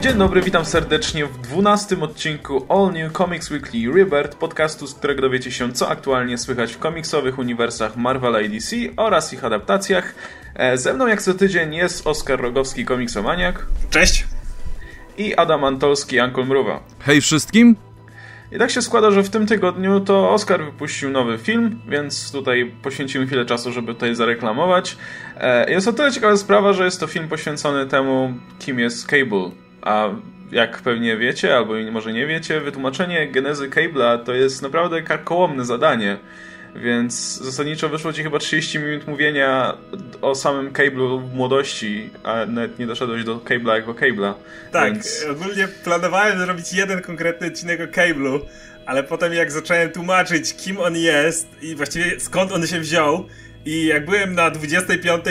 Dzień dobry, witam serdecznie w 12 odcinku All New Comics Weekly Rebirth, podcastu, z którego dowiecie się, co aktualnie słychać w komiksowych uniwersach Marvela i DC oraz ich adaptacjach. E, ze mną jak co tydzień jest Oskar Rogowski, komiksomaniak. Cześć! I Adam Antolski, Ankol Mruwa. Hej wszystkim! I tak się składa, że w tym tygodniu to Oscar wypuścił nowy film, więc tutaj poświęcimy chwilę czasu, żeby tutaj zareklamować. E, jest o tyle ciekawa sprawa, że jest to film poświęcony temu, kim jest Cable. A jak pewnie wiecie, albo może nie wiecie, wytłumaczenie genezy Cable'a to jest naprawdę karkołomne zadanie. Więc zasadniczo wyszło ci chyba 30 minut mówienia o samym Cable'u w młodości, a nawet nie doszedłeś do Cable'a jako Cable'a. Tak, więc... ogólnie planowałem zrobić jeden konkretny odcinek o Cable'u, ale potem jak zacząłem tłumaczyć, kim on jest i właściwie skąd on się wziął, i jak byłem na 25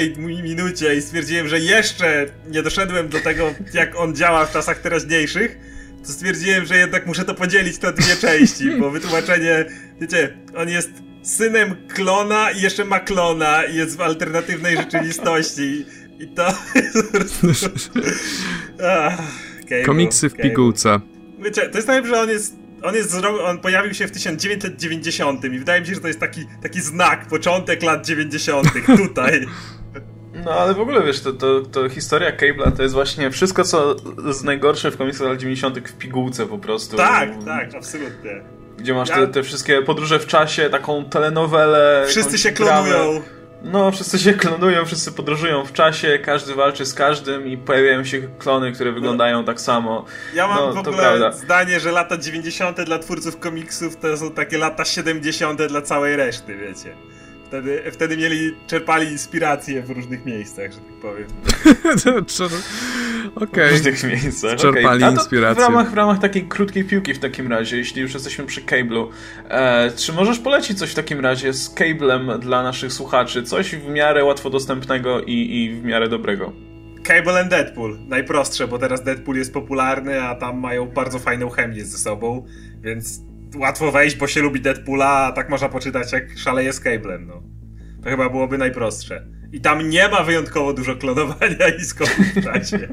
minucie i stwierdziłem, że jeszcze nie doszedłem do tego, jak on działa w czasach teraźniejszych, to stwierdziłem, że jednak muszę to podzielić na dwie części, bo wytłumaczenie, wiecie, on jest synem klona i jeszcze ma klona i jest w alternatywnej rzeczywistości. I to jest Komiksy w pigułce. Wiecie, to jest tak, że on jest on, jest, on pojawił się w 1990 i wydaje mi się, że to jest taki, taki znak, początek lat 90. tutaj. No ale w ogóle wiesz, to, to, to historia Cable'a to jest właśnie wszystko, co z najgorsze w komiksach lat 90. w pigułce po prostu. Tak, tak, absolutnie. Gdzie masz ja... te, te, wszystkie podróże w czasie, taką telenowelę. Wszyscy się klonują. No, wszyscy się klonują, wszyscy podróżują w czasie, każdy walczy z każdym i pojawiają się klony, które wyglądają tak samo. Ja mam no, w ogóle zdanie, że lata 90. dla twórców komiksów to są takie lata 70. dla całej reszty, wiecie. Wtedy, wtedy mieli, czerpali inspiracje w różnych miejscach, że tak powiem. okay. W różnych miejscach. Czerpali okay. inspiracje. W ramach, w ramach takiej krótkiej piłki w takim razie, jeśli już jesteśmy przy Cable'u, e, czy możesz polecić coś w takim razie z Cablem dla naszych słuchaczy? Coś w miarę łatwo dostępnego i, i w miarę dobrego. Cable and Deadpool. Najprostsze, bo teraz Deadpool jest popularny, a tam mają bardzo fajną chemię ze sobą, więc łatwo wejść, bo się lubi Deadpoola, a tak można poczytać jak szaleje z Cablem, no. To chyba byłoby najprostsze. I tam nie ma wyjątkowo dużo klonowania i skoków w czasie.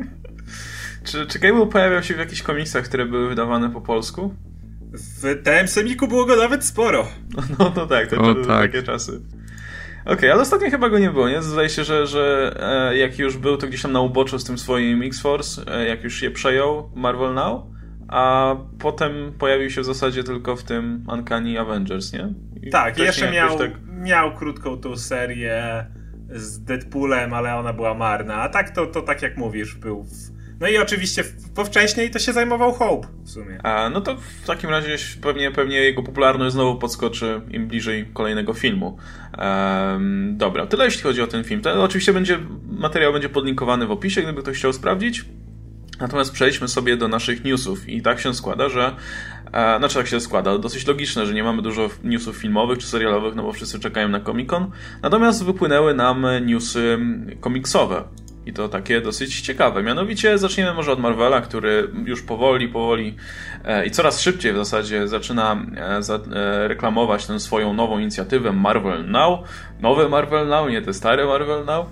czy, czy Cable pojawiał się w jakichś komiksach, które były wydawane po polsku? W TM Semiku było go nawet sporo. No, no tak, to o, tak. takie czasy. Okej, okay, ale ostatnio chyba go nie było, nie? Zdaje się, że, że e, jak już był, to gdzieś tam na uboczu z tym swoim X-Force, e, jak już je przejął Marvel Now, a potem pojawił się w zasadzie tylko w tym Uncanny Avengers, nie? I tak, jeszcze miał, tak... miał krótką tą serię z Deadpoolem, ale ona była marna. A tak to, to tak jak mówisz, był w... No i oczywiście po wcześniej to się zajmował Hope w sumie. A, no to w takim razie pewnie, pewnie jego popularność znowu podskoczy im bliżej kolejnego filmu. Um, dobra, tyle jeśli chodzi o ten film. To oczywiście będzie, materiał będzie podlinkowany w opisie, gdyby ktoś chciał sprawdzić. Natomiast przejdźmy sobie do naszych newsów i tak się składa, że e, znaczy tak się składa, dosyć logiczne, że nie mamy dużo newsów filmowych czy serialowych, no bo wszyscy czekają na Comic Con. Natomiast wypłynęły nam newsy komiksowe. I to takie dosyć ciekawe. Mianowicie zaczniemy może od Marvela, który już powoli, powoli e, i coraz szybciej w zasadzie zaczyna e, e, reklamować tę swoją nową inicjatywę Marvel Now. Nowe Marvel Now, nie te stare Marvel Now.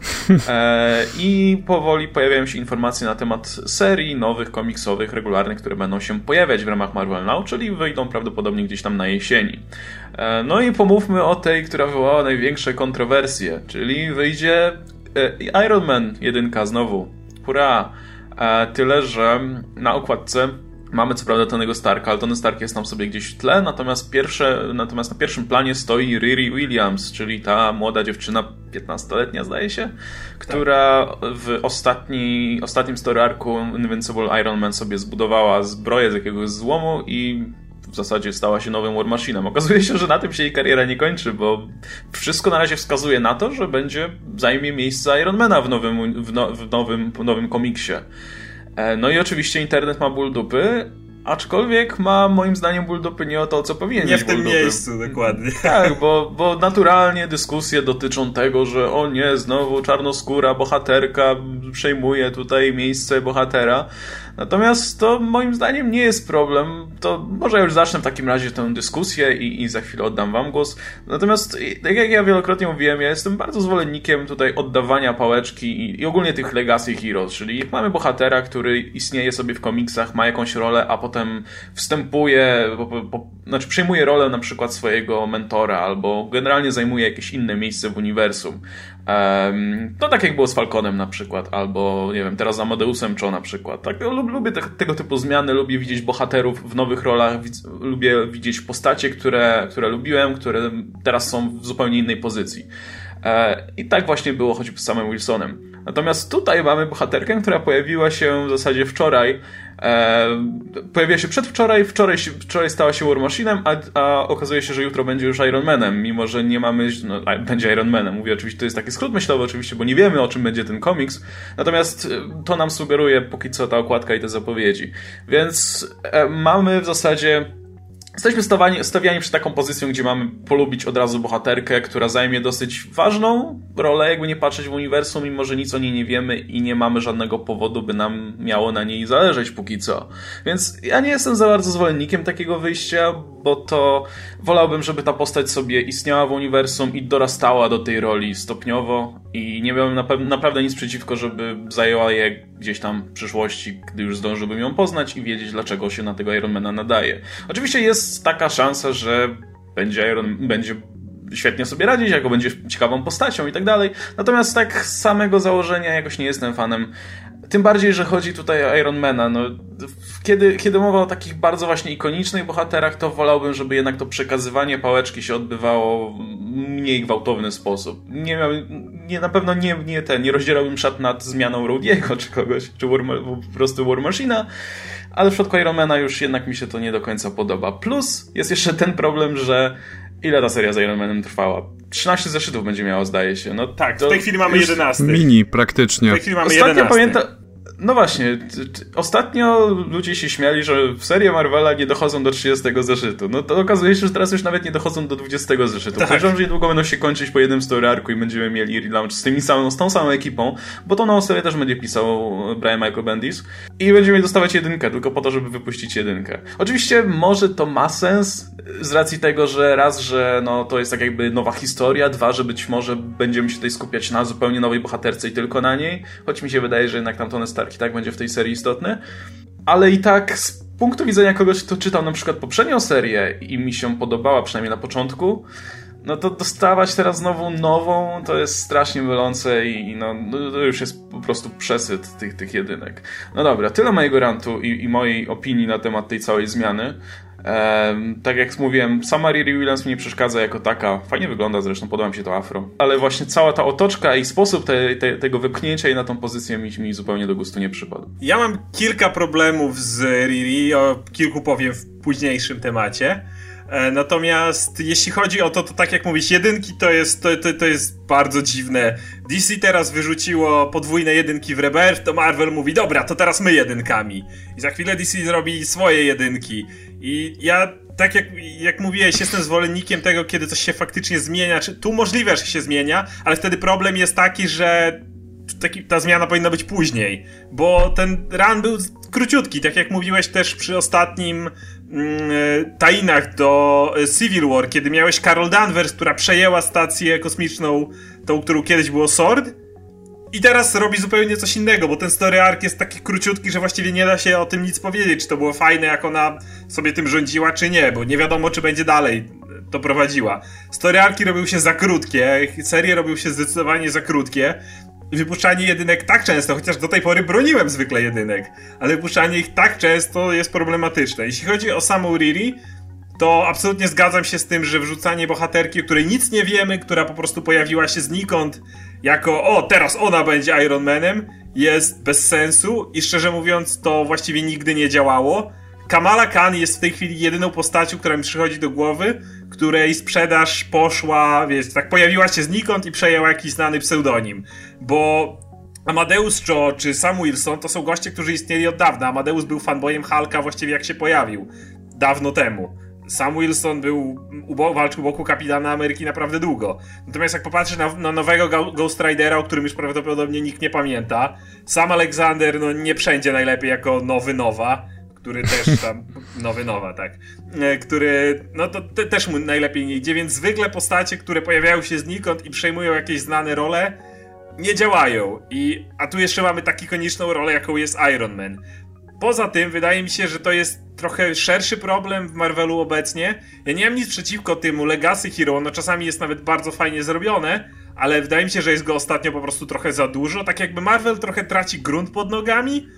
I powoli pojawiają się informacje na temat serii nowych komiksowych, regularnych, które będą się pojawiać w ramach Marvel Now, czyli wyjdą prawdopodobnie gdzieś tam na jesieni. No i pomówmy o tej, która wywołała największe kontrowersje, czyli wyjdzie Iron Man 1 znowu. Hurra! E, tyle, że na okładce mamy co prawda Tonego Starka, ale Tony Stark jest tam sobie gdzieś w tle, natomiast, pierwsze, natomiast na pierwszym planie stoi Riri Williams, czyli ta młoda dziewczyna, 15-letnia zdaje się, która w ostatni, ostatnim story arku Invincible Iron Man sobie zbudowała zbroję z jakiegoś złomu i w zasadzie stała się nowym War Machine'em. Okazuje się, że na tym się jej kariera nie kończy, bo wszystko na razie wskazuje na to, że będzie zajmie miejsce Ironmana w nowym, w, no, w nowym, w nowym komiksie. E, no i oczywiście internet ma ból dupy, Aczkolwiek ma moim zdaniem ból dupy nie o to, co powinien Nie w tym miejscu, dokładnie. Tak, bo, bo naturalnie dyskusje dotyczą tego, że o nie, znowu czarnoskóra bohaterka przejmuje tutaj miejsce bohatera. Natomiast to moim zdaniem nie jest problem. To może już zacznę w takim razie tę dyskusję i, i za chwilę oddam wam głos. Natomiast, tak jak ja wielokrotnie mówiłem, ja jestem bardzo zwolennikiem tutaj oddawania pałeczki i, i ogólnie tych legacy heroes, czyli mamy bohatera, który istnieje sobie w komiksach, ma jakąś rolę, a potem wstępuje, po, po, znaczy przejmuje rolę na przykład swojego mentora, albo generalnie zajmuje jakieś inne miejsce w uniwersum. Um, no tak jak było z Falconem na przykład, albo nie wiem, teraz z Amadeusem Cho na przykład. Tak, lubię te, tego typu zmiany, lubię widzieć bohaterów w nowych rolach, lubię widzieć postacie, które, które lubiłem, które teraz są w zupełnie innej pozycji. E, I tak właśnie było choćby z samym Wilsonem. Natomiast tutaj mamy bohaterkę, która pojawiła się w zasadzie wczoraj. E, pojawiła się przedwczoraj, wczoraj, wczoraj stała się War Machine'em, a, a okazuje się, że jutro będzie już Iron Manem, mimo że nie mamy. No, będzie Iron Manem. Mówię oczywiście, to jest taki skrót myślowy, oczywiście, bo nie wiemy o czym będzie ten komiks. Natomiast e, to nam sugeruje póki co ta okładka i te zapowiedzi. Więc e, mamy w zasadzie Jesteśmy stawiani, stawiani przed taką pozycją, gdzie mamy polubić od razu bohaterkę, która zajmie dosyć ważną rolę, jakby nie patrzeć w uniwersum, mimo że nic o niej nie wiemy i nie mamy żadnego powodu, by nam miało na niej zależeć póki co. Więc ja nie jestem za bardzo zwolennikiem takiego wyjścia, bo to wolałbym, żeby ta postać sobie istniała w uniwersum i dorastała do tej roli stopniowo i nie miałem naprawdę nic przeciwko, żeby zajęła je gdzieś tam w przyszłości, gdy już zdążyłbym ją poznać i wiedzieć, dlaczego się na tego Ironmana nadaje. Oczywiście jest taka szansa, że będzie Iron, będzie świetnie sobie radzić, jako będzie ciekawą postacią i tak dalej. Natomiast tak z samego założenia jakoś nie jestem fanem tym bardziej, że chodzi tutaj o Ironmana. No, kiedy, kiedy mowa o takich bardzo właśnie ikonicznych bohaterach, to wolałbym, żeby jednak to przekazywanie pałeczki się odbywało w mniej gwałtowny sposób. Nie, miał, nie na pewno nie, nie, ten, nie rozdzierałbym szat nad zmianą Rodiego czy kogoś, czy War, po prostu War Machina, ale w przypadku Ironmana już jednak mi się to nie do końca podoba. Plus jest jeszcze ten problem, że ile ta seria z Iron Manem trwała? 13 zeszytów będzie miała, zdaje się. No, tak, w tej chwili mamy 11. Mini praktycznie. W tej chwili mamy Ostatnio 11. pamiętam no właśnie, ostatnio ludzie się śmiali, że w serii Marvela nie dochodzą do 30 zeszytu. No to okazuje się, że teraz już nawet nie dochodzą do 20 zeszytu. Tak. Podejrzewam, że niedługo będą się kończyć po jednym story arku i będziemy mieli relaunch z, tymi samą, z tą samą ekipą, bo to nową serię też będzie pisał Brian Michael Bendis i będziemy dostawać jedynkę, tylko po to, żeby wypuścić jedynkę. Oczywiście może to ma sens z racji tego, że raz, że no, to jest tak jakby nowa historia, dwa, że być może będziemy się tutaj skupiać na zupełnie nowej bohaterce i tylko na niej, choć mi się wydaje, że jednak tam Tony Stark i tak będzie w tej serii istotny. Ale i tak z punktu widzenia kogoś, kto czytał na przykład poprzednią serię i mi się podobała, przynajmniej na początku, no to dostawać teraz znowu nową to jest strasznie mylące i no, no, to już jest po prostu przesyt tych, tych jedynek. No dobra, tyle mojego rantu i, i mojej opinii na temat tej całej zmiany. Tak jak mówiłem, sama Riri Williams mi nie przeszkadza jako taka. Fajnie wygląda zresztą, podoba mi się to afro. Ale właśnie cała ta otoczka i sposób te, te, tego wypchnięcia jej na tą pozycję mi, mi zupełnie do gustu nie przypadł. Ja mam kilka problemów z Riri, o kilku powiem w późniejszym temacie. E, natomiast jeśli chodzi o to, to tak jak mówisz, jedynki to jest, to, to, to jest bardzo dziwne. DC teraz wyrzuciło podwójne jedynki w Rebirth, to Marvel mówi, dobra, to teraz my jedynkami. I za chwilę DC zrobi swoje jedynki. I ja, tak jak, jak mówiłeś, jestem zwolennikiem tego, kiedy coś się faktycznie zmienia. Tu możliwe, że się zmienia, ale wtedy problem jest taki, że taki, ta zmiana powinna być później, bo ten run był króciutki, tak jak mówiłeś też przy ostatnim mm, e, tainach do e, Civil War, kiedy miałeś Carol Danvers, która przejęła stację kosmiczną, tą, którą kiedyś było Sword, i teraz robi zupełnie coś innego, bo ten story arc jest taki króciutki, że właściwie nie da się o tym nic powiedzieć, czy to było fajne, jak ona sobie tym rządziła, czy nie, bo nie wiadomo, czy będzie dalej to prowadziła. Story arki robiły się za krótkie, serie robiły się zdecydowanie za krótkie. Wypuszczanie jedynek tak często, chociaż do tej pory broniłem zwykle jedynek, ale wypuszczanie ich tak często jest problematyczne. Jeśli chodzi o samą Riri, to absolutnie zgadzam się z tym, że wrzucanie bohaterki, o której nic nie wiemy, która po prostu pojawiła się znikąd, jako o, teraz ona będzie Iron Manem, jest bez sensu i szczerze mówiąc to właściwie nigdy nie działało. Kamala Khan jest w tej chwili jedyną postacią, która mi przychodzi do głowy, której sprzedaż poszła, wiesz, tak pojawiła się znikąd i przejęła jakiś znany pseudonim. Bo Amadeus Cho czy Sam Wilson to są goście, którzy istnieli od dawna. Amadeus był fanboyem Hulka właściwie jak się pojawił. Dawno temu. Sam Wilson był, ubo, walczył boku kapitana Ameryki naprawdę długo. Natomiast jak popatrzę na, na nowego Ghost Ridera, o którym już prawdopodobnie nikt nie pamięta, sam Alexander no, nie wszędzie najlepiej jako nowy Nowa, który też tam, nowy Nowa, tak, e, który, no to te, też mu najlepiej nie idzie, więc zwykle postacie, które pojawiają się znikąd i przejmują jakieś znane role, nie działają. I, a tu jeszcze mamy taką ikoniczną rolę, jaką jest Iron Man. Poza tym, wydaje mi się, że to jest trochę szerszy problem w Marvelu obecnie. Ja nie mam nic przeciwko temu Legacy Hero, no czasami jest nawet bardzo fajnie zrobione, ale wydaje mi się, że jest go ostatnio po prostu trochę za dużo. Tak jakby Marvel trochę traci grunt pod nogami.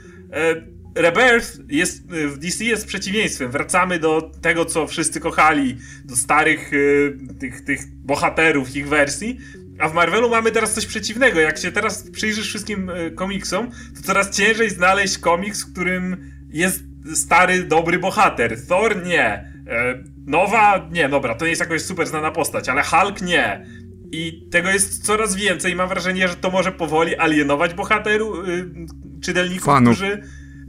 Rebirth jest, w DC jest przeciwieństwem. Wracamy do tego, co wszyscy kochali, do starych e, tych, tych bohaterów, ich wersji. A w Marvelu mamy teraz coś przeciwnego. Jak się teraz przyjrzysz wszystkim e, komiksom, to coraz ciężej znaleźć komiks, w którym jest stary, dobry bohater. Thor nie. E, Nowa nie, dobra, to nie jest jakoś super znana postać, ale Hulk nie. I tego jest coraz więcej mam wrażenie, że to może powoli alienować bohaterów, y, czytelników, fanów. którzy...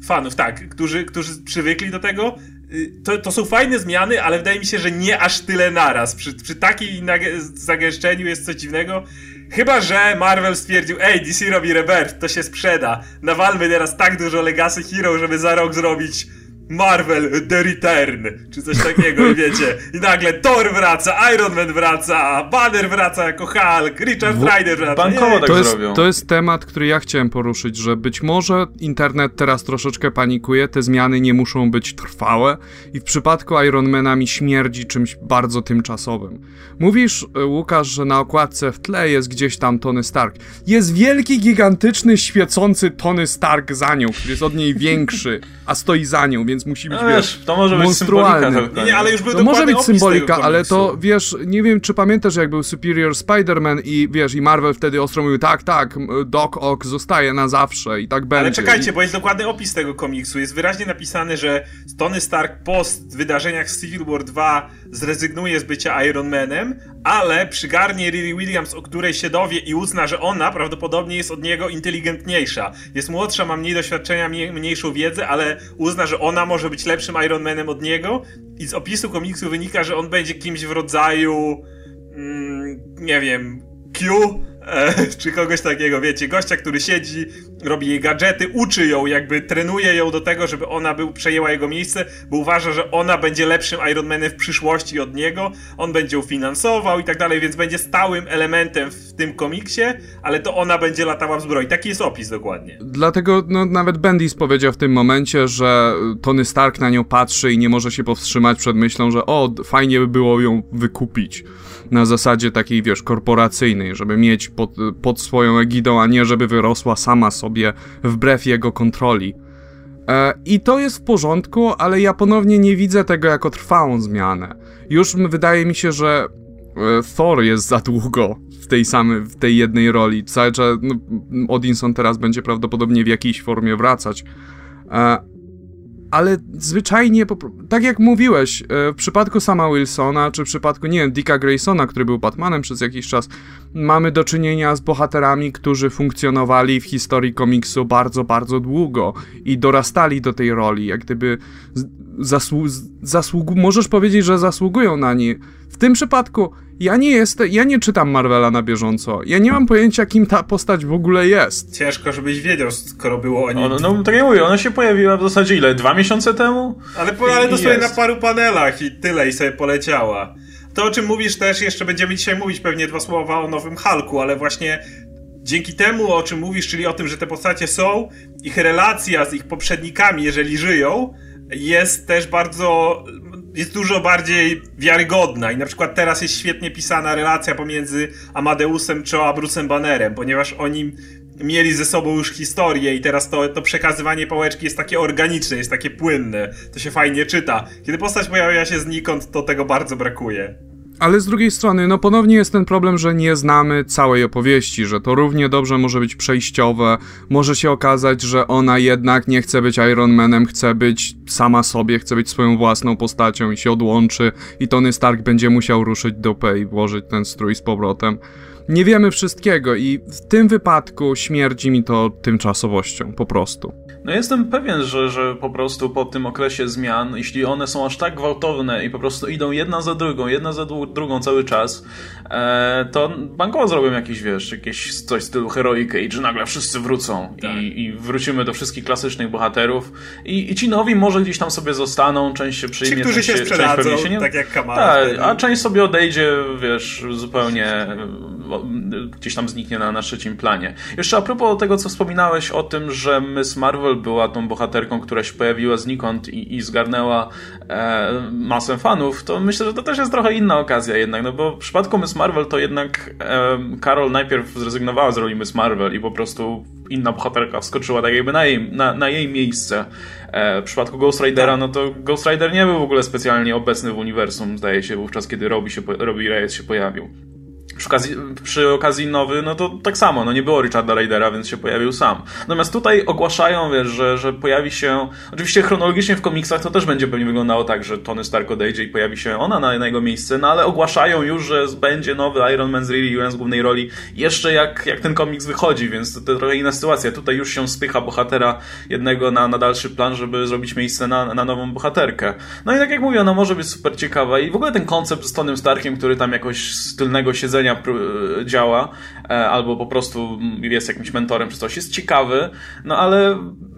Fanów, tak, którzy, którzy przywykli do tego. Y, to, to są fajne zmiany, ale wydaje mi się, że nie aż tyle naraz. Przy, przy takim zagęszczeniu jest coś dziwnego. Chyba, że Marvel stwierdził, ej, DC robi Rebirth, to się sprzeda. Nawalmy teraz tak dużo Legacy Hero, żeby za rok zrobić Marvel The Return, czy coś takiego, i wiecie. I nagle Thor wraca, Iron Man wraca, Banner wraca jako Hulk, Richard Rider wraca. Bankowo tak to jest, zrobią. to jest temat, który ja chciałem poruszyć, że być może internet teraz troszeczkę panikuje, te zmiany nie muszą być trwałe i w przypadku Ironmana mi śmierdzi czymś bardzo tymczasowym. Mówisz, e, Łukasz, że na okładce w tle jest gdzieś tam Tony Stark. Jest wielki, gigantyczny, świecący Tony Stark za nią, który jest od niej większy, a stoi za nią, więc musi być, No wiesz, wiesz, to może być monstrualny. symbolika. Nie, nie, ale już był To może dokładny być symbolika, ale to wiesz, nie wiem czy pamiętasz jak był Superior Spider-Man i wiesz, i Marvel wtedy ostro mówił tak, tak, Doc Ock zostaje na zawsze i tak będzie. Ale czekajcie, I, bo jest dokładny opis tego komiksu. Jest wyraźnie napisane, że Tony Stark po wydarzeniach z Civil War 2 zrezygnuje z bycia Iron Manem, ale przygarnie Riri Williams, o której się dowie i uzna, że ona prawdopodobnie jest od niego inteligentniejsza. Jest młodsza, ma mniej doświadczenia, mniej, mniejszą wiedzę, ale uzna, że ona może być lepszym Iron Manem od niego. I z opisu komiksu wynika, że on będzie kimś w rodzaju. Mm, nie wiem. Q, e, czy kogoś takiego, wiecie, gościa, który siedzi, robi jej gadżety, uczy ją, jakby trenuje ją do tego, żeby ona był, przejęła jego miejsce, bo uważa, że ona będzie lepszym Iron Manem w przyszłości od niego, on będzie ją finansował i tak dalej, więc będzie stałym elementem w tym komiksie, ale to ona będzie latała w zbroi. Taki jest opis dokładnie. Dlatego no, nawet Bendis powiedział w tym momencie, że Tony Stark na nią patrzy i nie może się powstrzymać przed myślą, że o, fajnie by było ją wykupić. Na zasadzie takiej, wiesz, korporacyjnej, żeby mieć pod, pod swoją egidą, a nie żeby wyrosła sama sobie wbrew jego kontroli. E, I to jest w porządku, ale ja ponownie nie widzę tego jako trwałą zmianę. Już wydaje mi się, że e, Thor jest za długo w tej samej, w tej jednej roli. Cały czas, no, Odinson teraz będzie prawdopodobnie w jakiejś formie wracać. Ale zwyczajnie, tak jak mówiłeś, e, w przypadku sama Wilsona, czy w przypadku, nie wiem, Dicka Graysona, który był Batmanem przez jakiś czas, mamy do czynienia z bohaterami, którzy funkcjonowali w historii komiksu bardzo, bardzo długo i dorastali do tej roli, jak gdyby zasłu- możesz powiedzieć, że zasługują na nie. W tym przypadku ja nie jestem, ja nie czytam Marvela na bieżąco. Ja nie mam pojęcia, kim ta postać w ogóle jest. Ciężko, żebyś wiedział, skoro było o nim. No, no tak jak mówię, ona się pojawiła w zasadzie ile? Dwa miesiące temu? Ale, po, ale dosłownie jest. na paru panelach i tyle, i sobie poleciała. To, o czym mówisz też, jeszcze będziemy dzisiaj mówić pewnie dwa słowa o nowym Hulku, ale właśnie dzięki temu, o czym mówisz, czyli o tym, że te postacie są, ich relacja z ich poprzednikami, jeżeli żyją, jest też bardzo, jest dużo bardziej wiarygodna i na przykład teraz jest świetnie pisana relacja pomiędzy Amadeusem Cho a Bruce'em Bannerem, ponieważ oni mieli ze sobą już historię i teraz to, to przekazywanie pałeczki jest takie organiczne, jest takie płynne, to się fajnie czyta. Kiedy postać pojawia się znikąd, to tego bardzo brakuje. Ale z drugiej strony, no ponownie jest ten problem, że nie znamy całej opowieści, że to równie dobrze może być przejściowe, może się okazać, że ona jednak nie chce być Iron Manem, chce być sama sobie, chce być swoją własną postacią i się odłączy i Tony Stark będzie musiał ruszyć dupę i włożyć ten strój z powrotem. Nie wiemy wszystkiego i w tym wypadku śmierdzi mi to tymczasowością, po prostu. No jestem pewien, że, że po prostu po tym okresie zmian, jeśli one są aż tak gwałtowne i po prostu idą jedna za drugą, jedna za drugą cały czas, e, to bankowo zrobią jakiś, wiesz, jakieś coś w stylu Heroic Age, że nagle wszyscy wrócą tak. i, i, wrócimy do wszystkich klasycznych bohaterów i, i ci nowi może gdzieś tam sobie zostaną, część się przyjmie, ci, którzy część się sprzedadzą, część się nie... tak jak Kamala. Tak, a część sobie odejdzie, wiesz, zupełnie gdzieś tam zniknie na, na trzecim planie. Jeszcze a propos tego, co wspominałeś o tym, że Miss Marvel była tą bohaterką, która się pojawiła znikąd i, i zgarnęła e, masę fanów, to myślę, że to też jest trochę inna okazja jednak, no bo w przypadku Miss Marvel to jednak e, Carol najpierw zrezygnowała z roli Miss Marvel i po prostu inna bohaterka wskoczyła tak jakby na jej, na, na jej miejsce. E, w przypadku Ghost Ridera, no to Ghost Rider nie był w ogóle specjalnie obecny w uniwersum, zdaje się, wówczas kiedy Robbie, się, Robbie Reyes się pojawił. Przy okazji, przy okazji nowy, no to tak samo, no nie było Richarda Raidera, więc się pojawił sam. Natomiast tutaj ogłaszają, wiesz, że, że pojawi się, oczywiście chronologicznie w komiksach to też będzie pewnie wyglądało tak, że Tony Stark odejdzie i pojawi się ona na, na jego miejsce, no ale ogłaszają już, że będzie nowy Iron Man z Riri Williams w głównej roli jeszcze jak, jak ten komiks wychodzi, więc to, to trochę inna sytuacja. Tutaj już się spycha bohatera jednego na, na dalszy plan, żeby zrobić miejsce na, na nową bohaterkę. No i tak jak mówię, no może być super ciekawa i w ogóle ten koncept z Tonym Starkiem, który tam jakoś z tylnego siedzenia działa, e, albo po prostu jest jakimś mentorem czy coś, jest ciekawy, no ale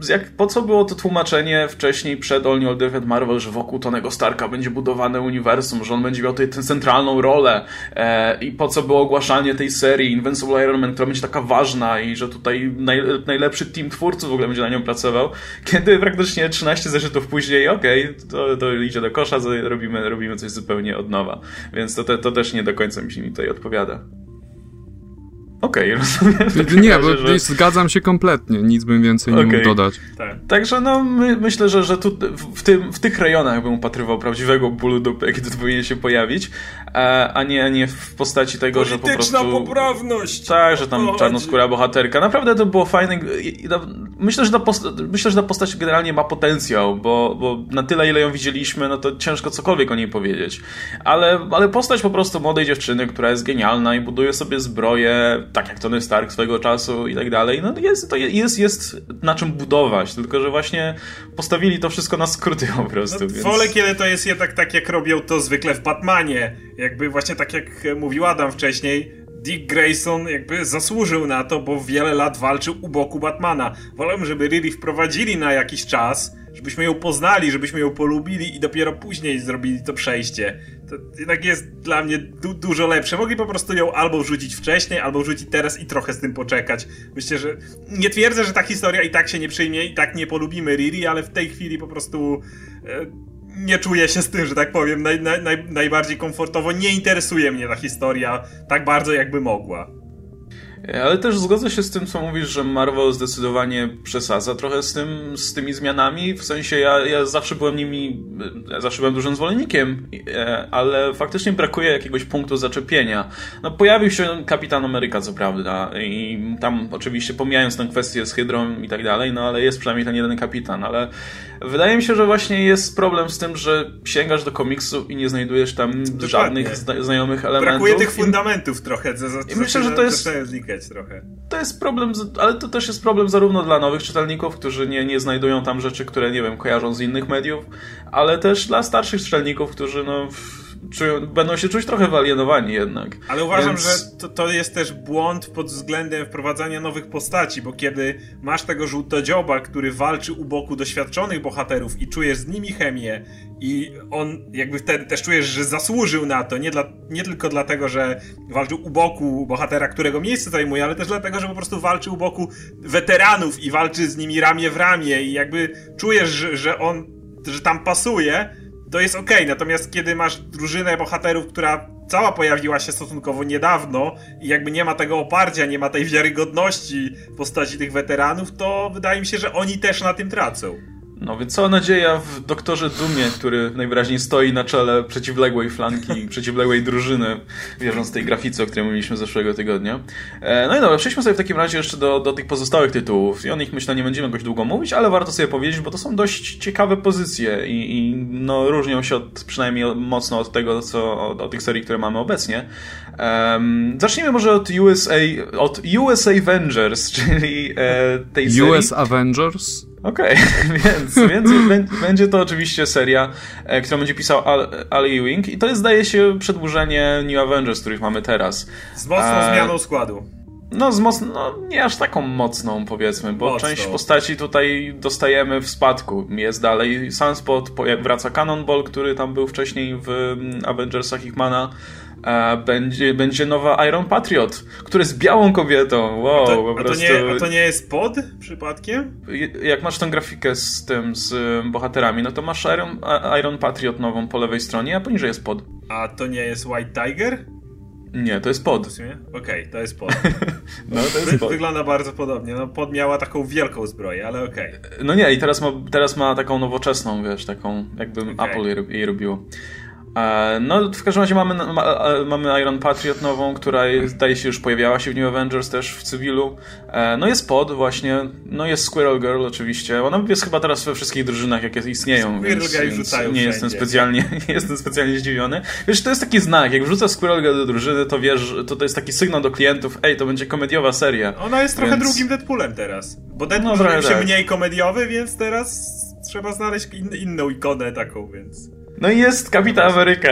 jak, po co było to tłumaczenie wcześniej przed All New Old Marvel, że wokół Tonego Starka będzie budowane uniwersum, że on będzie miał tutaj tę centralną rolę e, i po co było ogłaszanie tej serii Invincible Iron Man, która będzie taka ważna i że tutaj naj, najlepszy team twórców w ogóle będzie na nią pracował, kiedy praktycznie 13 zeszytów później, okej, okay, to, to idzie do kosza, robimy, robimy coś zupełnie od nowa. Więc to, to, to też nie do końca mi się mi tutaj odpowiada. Okej, okay, rozumiem. Nie, razie, bo że... zgadzam się kompletnie, nic bym więcej nie okay. mógł dodać. Tak. Także no, my, myślę, że, że tu, w, tym, w tych rejonach bym upatrywał prawdziwego bólu dupy, jaki tu powinien się pojawić, a, a, nie, a nie w postaci tego, że po prostu... poprawność! Tak, że tam czarnoskóra bohaterka. Naprawdę to było fajne. Myślę, że ta, posta... myślę, że ta postać generalnie ma potencjał, bo, bo na tyle, ile ją widzieliśmy, no to ciężko cokolwiek o niej powiedzieć. Ale, ale postać po prostu młodej dziewczyny, która jest genialna i buduje sobie zbroję tak jak Tony Stark swojego czasu i tak dalej, no jest, to jest, jest na czym budować, tylko że właśnie postawili to wszystko na skróty po prostu. No, więc... Wolę, kiedy to jest jednak tak, jak robią to zwykle w Batmanie. Jakby właśnie tak jak mówił Adam wcześniej, Dick Grayson jakby zasłużył na to, bo wiele lat walczył u boku Batmana. Wolę, żeby Riri wprowadzili na jakiś czas, żebyśmy ją poznali, żebyśmy ją polubili i dopiero później zrobili to przejście. To jednak jest dla mnie du dużo lepsze. Mogli po prostu ją albo wrzucić wcześniej, albo wrzucić teraz i trochę z tym poczekać. Myślę, że nie twierdzę, że ta historia i tak się nie przyjmie, i tak nie polubimy Riri, ale w tej chwili po prostu e, nie czuję się z tym, że tak powiem, naj, naj, najbardziej komfortowo. Nie interesuje mnie ta historia tak bardzo, jakby mogła. Ale też zgodzę się z tym, co mówisz, że Marvel zdecydowanie przesadza trochę z, tym, z tymi zmianami. W sensie ja, ja zawsze byłem nimi, ja zawsze byłem dużym zwolennikiem, e, ale faktycznie brakuje jakiegoś punktu zaczepienia. No, pojawił się Kapitan Ameryka, co prawda, i tam oczywiście pomijając tę kwestię z Hydrą i tak dalej, no ale jest przynajmniej ten jeden kapitan, ale wydaje mi się, że właśnie jest problem z tym, że sięgasz do komiksu i nie znajdujesz tam Dokładnie. żadnych zna znajomych elementów. Brakuje tych fundamentów trochę. Za, za, I myślę, że to jest trochę. To jest problem, ale to też jest problem zarówno dla nowych czytelników, którzy nie, nie znajdują tam rzeczy, które, nie wiem, kojarzą z innych mediów, ale też dla starszych czytelników, którzy, no czują, będą się czuć trochę wyalienowani jednak. Ale uważam, Więc... że to, to jest też błąd pod względem wprowadzania nowych postaci, bo kiedy masz tego żółtodzioba, który walczy u boku doświadczonych bohaterów i czujesz z nimi chemię i on jakby wtedy też czujesz, że zasłużył na to, nie, dla, nie tylko dlatego, że walczył u boku bohatera, którego miejsce zajmuje, ale też dlatego, że po prostu walczy u boku weteranów i walczy z nimi ramię w ramię i jakby czujesz, że, że on, że tam pasuje, to jest ok. Natomiast kiedy masz drużynę bohaterów, która cała pojawiła się stosunkowo niedawno i jakby nie ma tego oparcia, nie ma tej wiarygodności w postaci tych weteranów, to wydaje mi się, że oni też na tym tracą. No więc cała nadzieja w doktorze Dumie, który najwyraźniej stoi na czele przeciwległej flanki, przeciwległej drużyny, wierząc tej grafice, o której mówiliśmy zeszłego tygodnia. E, no i dobra, przejdźmy sobie w takim razie jeszcze do, do tych pozostałych tytułów. I o nich myślę nie będziemy jakoś długo mówić, ale warto sobie powiedzieć, bo to są dość ciekawe pozycje i, i no, różnią się od, przynajmniej mocno od tego, co od, od tych serii, które mamy obecnie. Um, zacznijmy może od USA, od USA Avengers, czyli e, tej serii. US Avengers? Okej, okay. więc, więc będzie to oczywiście seria, e, którą będzie pisał Al, Al Ewing i to jest, zdaje się, przedłużenie New Avengers, których mamy teraz. Z mocną e... zmianą składu. No, z mocno, no, nie aż taką mocną, powiedzmy, bo Mocno. część postaci tutaj dostajemy w spadku. Jest dalej Sunspot, wraca Cannonball, który tam był wcześniej w mm, Avengersach Hickmana. Będzie, będzie nowa Iron Patriot, który jest białą kobietą. Wow, a to. A to, nie, a to nie jest pod przypadkiem? Jak masz tę grafikę z tym, z bohaterami, no to masz Iron, Iron Patriot nową po lewej stronie, a poniżej jest pod. A to nie jest White Tiger? Nie, to jest pod. Okej, okay, to jest pod. no, to jest pod. Wygląda bardzo podobnie. No, pod miała taką wielką zbroję, ale okej. Okay. No nie, i teraz ma, teraz ma taką nowoczesną, wiesz, taką jakby okay. Apple jej, jej robiło. E, no, w każdym razie mamy, e, mamy Iron Patriot nową, która zdaje się już pojawiała się w New Avengers też w cywilu. E, no jest pod właśnie, no jest Squirrel Girl oczywiście. Ona jest chyba teraz we wszystkich drużynach, jakie istnieją, Squirrel więc, Girl więc nie jestem specjalnie nie jestem specjalnie zdziwiony. Wiesz, to jest taki znak, jak wrzuca Squirrel Girl do drużyny, to wiesz, to, to jest taki sygnał do klientów, ej, to będzie komediowa seria. Ona jest trochę więc... drugim Deadpoolem teraz, bo Deadpool no, się tak. mniej komediowy, więc teraz trzeba znaleźć in, inną ikonę taką, więc... No i jest Kapitan Ameryka,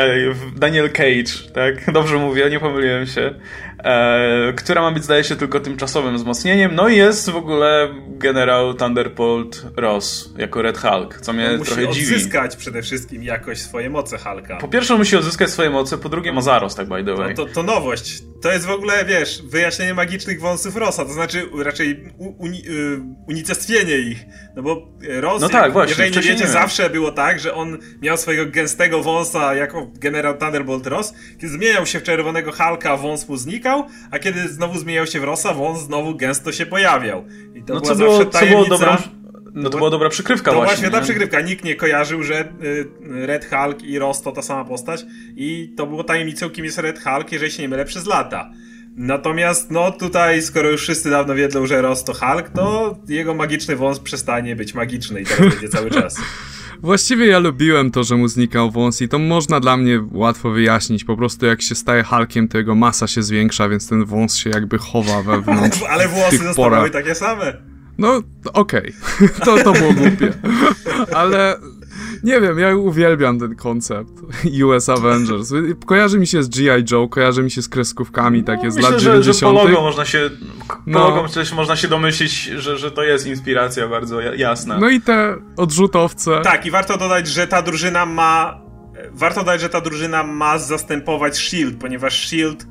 Daniel Cage, tak? Dobrze mówię, nie pomyliłem się. E, która ma być, zdaje się, tylko tymczasowym wzmocnieniem. No i jest w ogóle generał Thunderbolt Ross jako Red Hulk, co mnie musi trochę dziwi. musi odzyskać przede wszystkim jakoś swoje moce Hulka. Po pierwsze musi odzyskać swoje moce, po drugie ma zarost, tak by the way. No to, to nowość. To jest w ogóle, wiesz, wyjaśnienie magicznych wąsów Rossa, to znaczy raczej uni, y, unicestwienie ich. No bo Ross, no tak, właśnie, jeżeli nie wiecie, nie zawsze było tak, że on miał swojego gęstego wąsa jako generał Thunderbolt Ross, kiedy zmieniał się w czerwonego Hulka, wąs mu znikał, a kiedy znowu zmieniał się w Rossa, wąs znowu gęsto się pojawiał. I to no była co było, zawsze tajemnica... Co było dobrą no to była dobra przykrywka to właśnie. To była przykrywka. Nikt nie kojarzył, że y, Red Hulk i Ross to ta sama postać i to było tajemnicą, kim jest Red Hulk, jeżeli się nie mylę, przez lata. Natomiast, no tutaj, skoro już wszyscy dawno wiedzą, że Ross to Hulk, to jego magiczny wąs przestanie być magiczny i teraz będzie cały czas. Właściwie ja lubiłem to, że mu znikał wąs i to można dla mnie łatwo wyjaśnić. Po prostu jak się staje Hulkiem, to jego masa się zwiększa, więc ten wąs się jakby chowa wewnątrz. Ale włosy zostały takie same. No, okej. Okay. To, to było głupie. Ale nie wiem, ja uwielbiam ten koncept US Avengers. Kojarzy mi się z G.I. Joe, kojarzy mi się z kreskówkami no, takie z myślę, lat 90. Że, że po logo można się, no. można się domyślić, że, że to jest inspiracja bardzo jasna. No i te odrzutowce. Tak, i warto dodać, że ta drużyna ma warto dodać, że ta drużyna ma zastępować S.H.I.E.L.D., ponieważ S.H.I.E.L.D.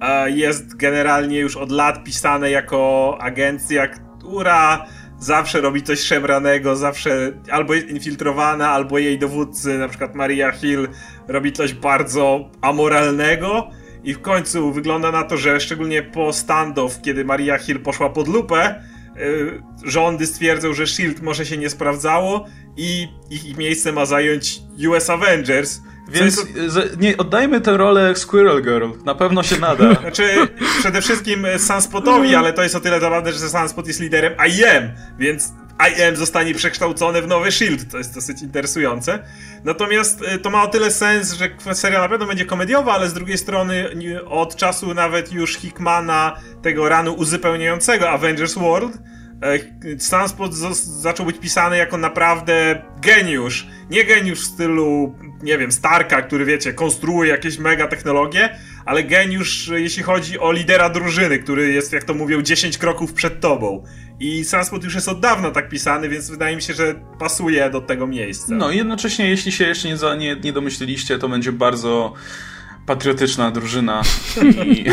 E, jest generalnie już od lat pisane jako agencja, która zawsze robi coś szemranego, zawsze albo jest infiltrowana, albo jej dowódcy, na przykład Maria Hill, robi coś bardzo amoralnego. I w końcu wygląda na to, że szczególnie po standoff, kiedy Maria Hill poszła pod lupę, yy, rządy stwierdzą, że Shield może się nie sprawdzało i ich miejsce ma zająć US Avengers, więc nie, oddajmy tę rolę Squirrel Girl. Na pewno się nada. Znaczy, przede wszystkim Sunspotowi, ale to jest o tyle zabawne, że Sunspot jest liderem IM, więc IM zostanie przekształcony w nowy Shield. To jest dosyć interesujące. Natomiast y, to ma o tyle sens, że seria na pewno będzie komediowa, ale z drugiej strony od czasu nawet już Hickmana, tego ranu uzupełniającego Avengers World, E, Sunspot zaczął być pisany jako naprawdę geniusz. Nie geniusz w stylu, nie wiem, Starka, który wiecie, konstruuje jakieś mega technologie, ale geniusz, jeśli chodzi o lidera drużyny, który jest, jak to mówią, 10 kroków przed tobą. I Sunspot już jest od dawna tak pisany, więc wydaje mi się, że pasuje do tego miejsca. No i jednocześnie, jeśli się jeszcze nie, nie, nie domyśliliście, to będzie bardzo patriotyczna drużyna. I...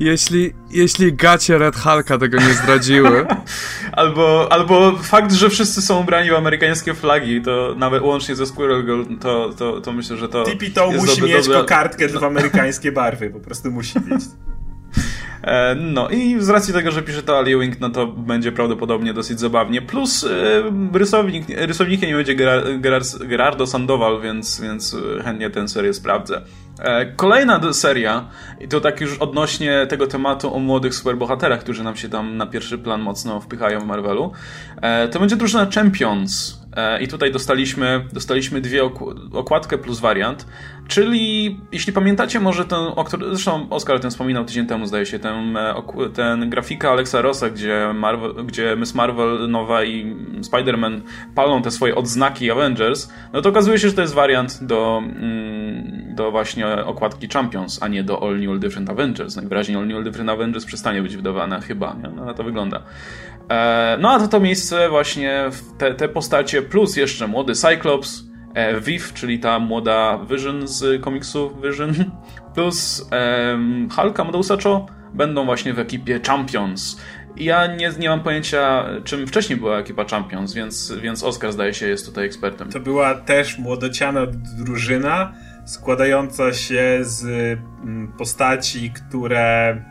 jeśli, jeśli gacie Red Hulka tego nie zdradziły. albo, albo fakt, że wszyscy są ubrani w amerykańskie flagi, to nawet łącznie ze Squirrel Girl, to, to, to myślę, że to. Tippy to musi mieć dobra... kartkę w amerykańskie barwy, po prostu musi mieć. E, no i z racji tego, że pisze to Ali Wing, no to będzie prawdopodobnie dosyć zabawnie. Plus e, rysownik, rysownikiem nie będzie Gerardo Sandoval, więc, więc chętnie tę serię sprawdzę. E, kolejna seria, i to tak już odnośnie tego tematu o młodych superbohaterach, którzy nam się tam na pierwszy plan mocno wpychają w Marvelu, to będzie drużyna Champions. E, i tutaj dostaliśmy, dostaliśmy dwie okładkę plus wariant, czyli jeśli pamiętacie może ten, zresztą Oskar o tym wspominał tydzień temu zdaje się, ten, e, ten grafika Alexa Rossa, gdzie, Marvel, gdzie Miss Marvel nowa i Spider-Man palą te swoje odznaki Avengers, no to okazuje się, że to jest wariant do, mm, do właśnie okładki Champions, a nie do All New All Different Avengers. Najwyraźniej All New All Different Avengers przestanie być wydawana chyba, nie? No, to wygląda. E, no a to to miejsce właśnie te, te postacie plus jeszcze młody Cyclops, e, Viv, czyli ta młoda Vision z komiksu Vision, plus um, Hulk Amadeusa Cho będą właśnie w ekipie Champions. Ja nie, nie mam pojęcia, czym wcześniej była ekipa Champions, więc, więc Oscar zdaje się jest tutaj ekspertem. To była też młodociana drużyna składająca się z mm, postaci, które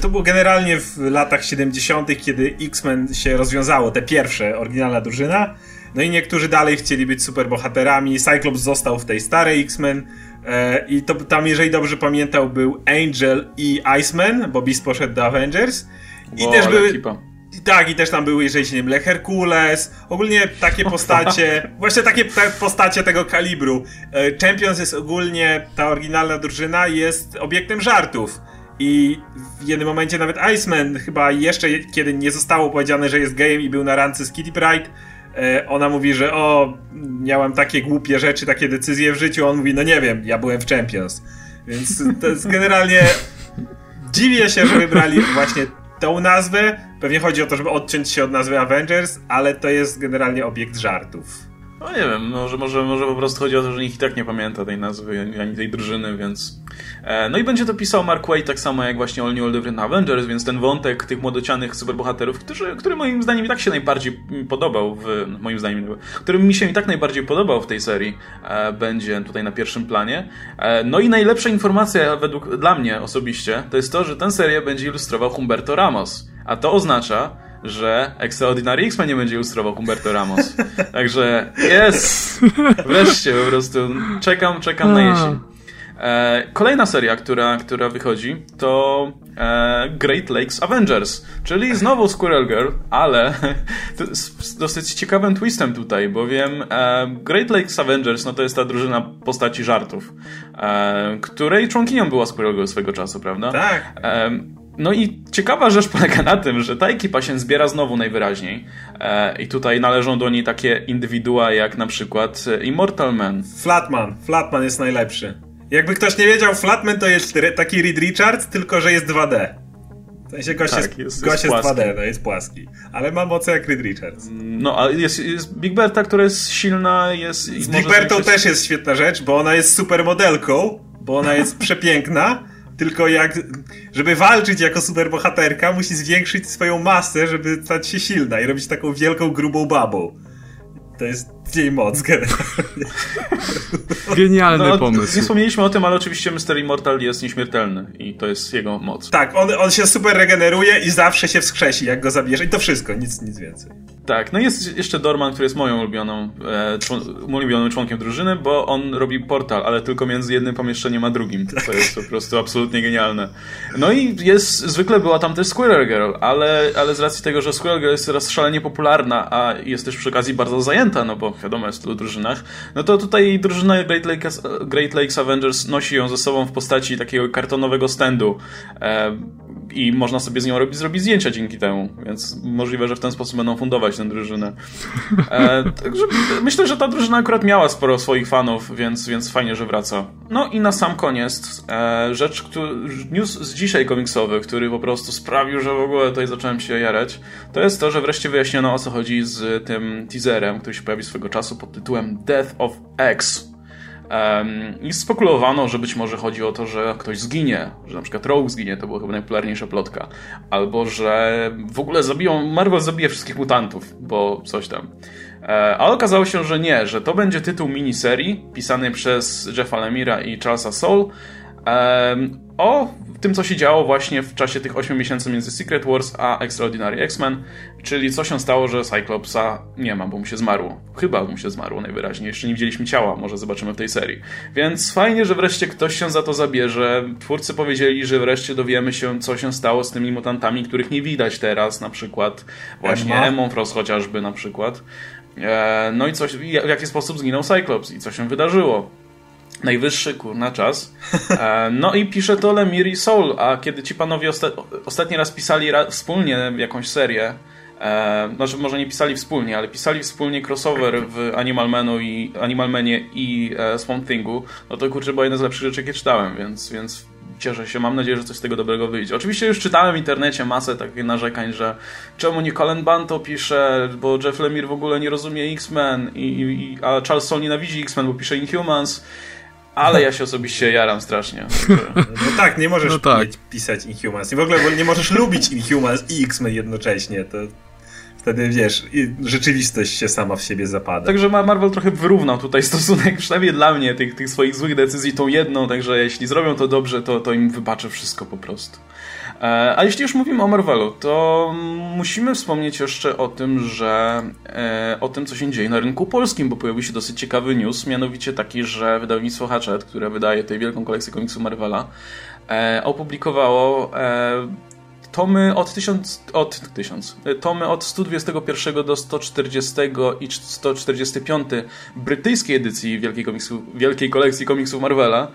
to było generalnie w latach 70., kiedy X-Men się rozwiązało, te pierwsze, oryginalna drużyna. No i niektórzy dalej chcieli być superbohaterami. Cyclops został w tej starej X-Men. E, I to tam, jeżeli dobrze pamiętał, był Angel i Iceman, bo Beast poszedł do Avengers. I też były. Ekipa. Tak, i też tam były, jeżeli się nie mylę, Herkules, ogólnie takie postacie, właśnie takie te postacie tego kalibru. E, Champions jest ogólnie, ta oryginalna drużyna jest obiektem żartów. I w jednym momencie nawet Iceman, chyba jeszcze kiedy nie zostało powiedziane, że jest gejem i był na randce z Kitty Pride, e, ona mówi, że o, miałam takie głupie rzeczy, takie decyzje w życiu. On mówi, no nie wiem, ja byłem w Champions. Więc to jest generalnie. Dziwię się, że wybrali właśnie tą nazwę. Pewnie chodzi o to, żeby odciąć się od nazwy Avengers, ale to jest generalnie obiekt żartów. No nie wiem, może, może, może po prostu chodzi o to, że nikt i tak nie pamięta tej nazwy ani tej drużyny, więc... E, no i będzie to pisał Mark Waid tak samo jak właśnie All New All Different Avengers, więc ten wątek tych młodocianych superbohaterów, który, który moim zdaniem i tak się najbardziej podobał, w, moim zdaniem, który mi się i tak najbardziej podobał w tej serii, e, będzie tutaj na pierwszym planie. E, no i najlepsza informacja według dla mnie osobiście, to jest to, że tę serię będzie ilustrował Humberto Ramos. A to oznacza, że Extraordinary X-Men nie będzie ilustrował Humberto Ramos. Także jest! Wreszcie po prostu czekam, czekam na jesień. E, kolejna seria, która, która wychodzi, to e, Great Lakes Avengers, czyli znowu Squirrel Girl, ale z dosyć ciekawym twistem tutaj, bowiem e, Great Lakes Avengers no to jest ta drużyna postaci żartów, której członkinią była Squirrel Girl swego czasu, prawda? Tak. No i ciekawa rzecz polega na tym, że ta ekipa się zbiera znowu najwyraźniej e, i tutaj należą do niej takie indywidua jak na przykład e, Immortal Man. Flatman. Flatman jest najlepszy. Jakby ktoś nie wiedział, Flatman to jest taki Reed Richards, tylko że jest 2D. W sensie gość, tak, jest, jest, gość jest, jest 2D, no jest płaski. Ale ma moce jak Reed Richards. No, ale jest, jest Big Berta, która jest silna, jest... Z Big Bertą też jest świetna rzecz, bo ona jest super modelką, bo ona jest przepiękna, tylko jak, żeby walczyć jako superbohaterka, musi zwiększyć swoją masę, żeby stać się silna i robić taką wielką, grubą babą. To jest jej moc generalnie. Genialny no, pomysł. Nie wspomnieliśmy o tym, ale oczywiście Mr. Immortal jest nieśmiertelny i to jest jego moc. Tak, on, on się super regeneruje i zawsze się wskrzesi, jak go zabierze i to wszystko, nic, nic więcej. Tak, no jest jeszcze Dorman, który jest moją ulubioną, e, człon, ulubionym członkiem drużyny, bo on robi portal, ale tylko między jednym pomieszczeniem a drugim. To jest po prostu absolutnie genialne. No i jest, zwykle była tam też Squirrel Girl, ale, ale z racji tego, że Squirrel Girl jest teraz szalenie popularna, a jest też przy okazji bardzo zajęta, no bo wiadomo, jest tylu drużynach, no to tutaj drużyna Great Lakes, Great Lakes Avengers nosi ją ze sobą w postaci takiego kartonowego standu. E, i można sobie z nią robić, zrobić zdjęcia dzięki temu, więc możliwe, że w ten sposób będą fundować tę drużynę. E, także myślę, że ta drużyna akurat miała sporo swoich fanów, więc, więc fajnie, że wraca. No i na sam koniec e, rzecz, który, news z dzisiaj komiksowy, który po prostu sprawił, że w ogóle tutaj zacząłem się jarać, to jest to, że wreszcie wyjaśniono o co chodzi z tym teaserem, który się pojawił swego czasu pod tytułem Death of X. I spekulowano, że być może chodzi o to, że ktoś zginie, że na przykład Rogue zginie, to była chyba najpopularniejsza plotka, albo że w ogóle zabiją, Marvel zabije wszystkich mutantów, bo coś tam. E, ale okazało się, że nie, że to będzie tytuł miniserii pisany przez Jeffa Lemira i Charlesa Soule um, o tym, co się działo właśnie w czasie tych 8 miesięcy między Secret Wars a Extraordinary X-Men, czyli co się stało, że Cyclopsa nie ma, bo mu się zmarło. Chyba mu się zmarło najwyraźniej. Jeszcze nie widzieliśmy ciała, może zobaczymy w tej serii. Więc fajnie, że wreszcie ktoś się za to zabierze. Twórcy powiedzieli, że wreszcie dowiemy się, co się stało z tymi mutantami, których nie widać teraz, na przykład właśnie Emma Frost chociażby na przykład. E, no i coś, w jaki sposób zginął Cyclops i co się wydarzyło. Najwyższy kurna czas. E, no i pisze to Lemire i Soul, a kiedy ci panowie osta ostatni raz pisali ra wspólnie jakąś serię, e, znaczy może nie pisali wspólnie, ale pisali wspólnie crossover w Animal Manu i Animal Manie i e, Swamp Thingu, no to kurczę była jedna z lepszych rzeczy, jakie czytałem, więc, więc cieszę się, mam nadzieję, że coś z tego dobrego wyjdzie. Oczywiście już czytałem w internecie masę takich narzekań, że czemu nie Colin Banto pisze, bo Jeff Lemire w ogóle nie rozumie X-Men, i, i, a Charles Soule nienawidzi X-Men, bo pisze Inhumans. Ale ja się osobiście jaram strasznie. No tak, nie możesz no tak. pisać Inhumans. I w ogóle nie możesz lubić Inhumans i X-Men jednocześnie. To wtedy wiesz, rzeczywistość się sama w siebie zapada. Także Marvel trochę wyrównał tutaj stosunek, przynajmniej dla mnie, tych, tych swoich złych decyzji tą jedną, także jeśli zrobią to dobrze, to, to im wybaczę wszystko po prostu. E, a jeśli już mówimy o Marvelu, to musimy wspomnieć jeszcze o tym, że e, o tym, co się dzieje na rynku polskim, bo pojawił się dosyć ciekawy news, mianowicie taki, że wydawnictwo Hatchet, które wydaje tę wielką kolekcję komiksów Marvela, e, opublikowało tomy od 1000, od 1000, tomy od 121 do 140 i 145 brytyjskiej edycji wielkiej, komiksu, wielkiej kolekcji komiksów Marvela,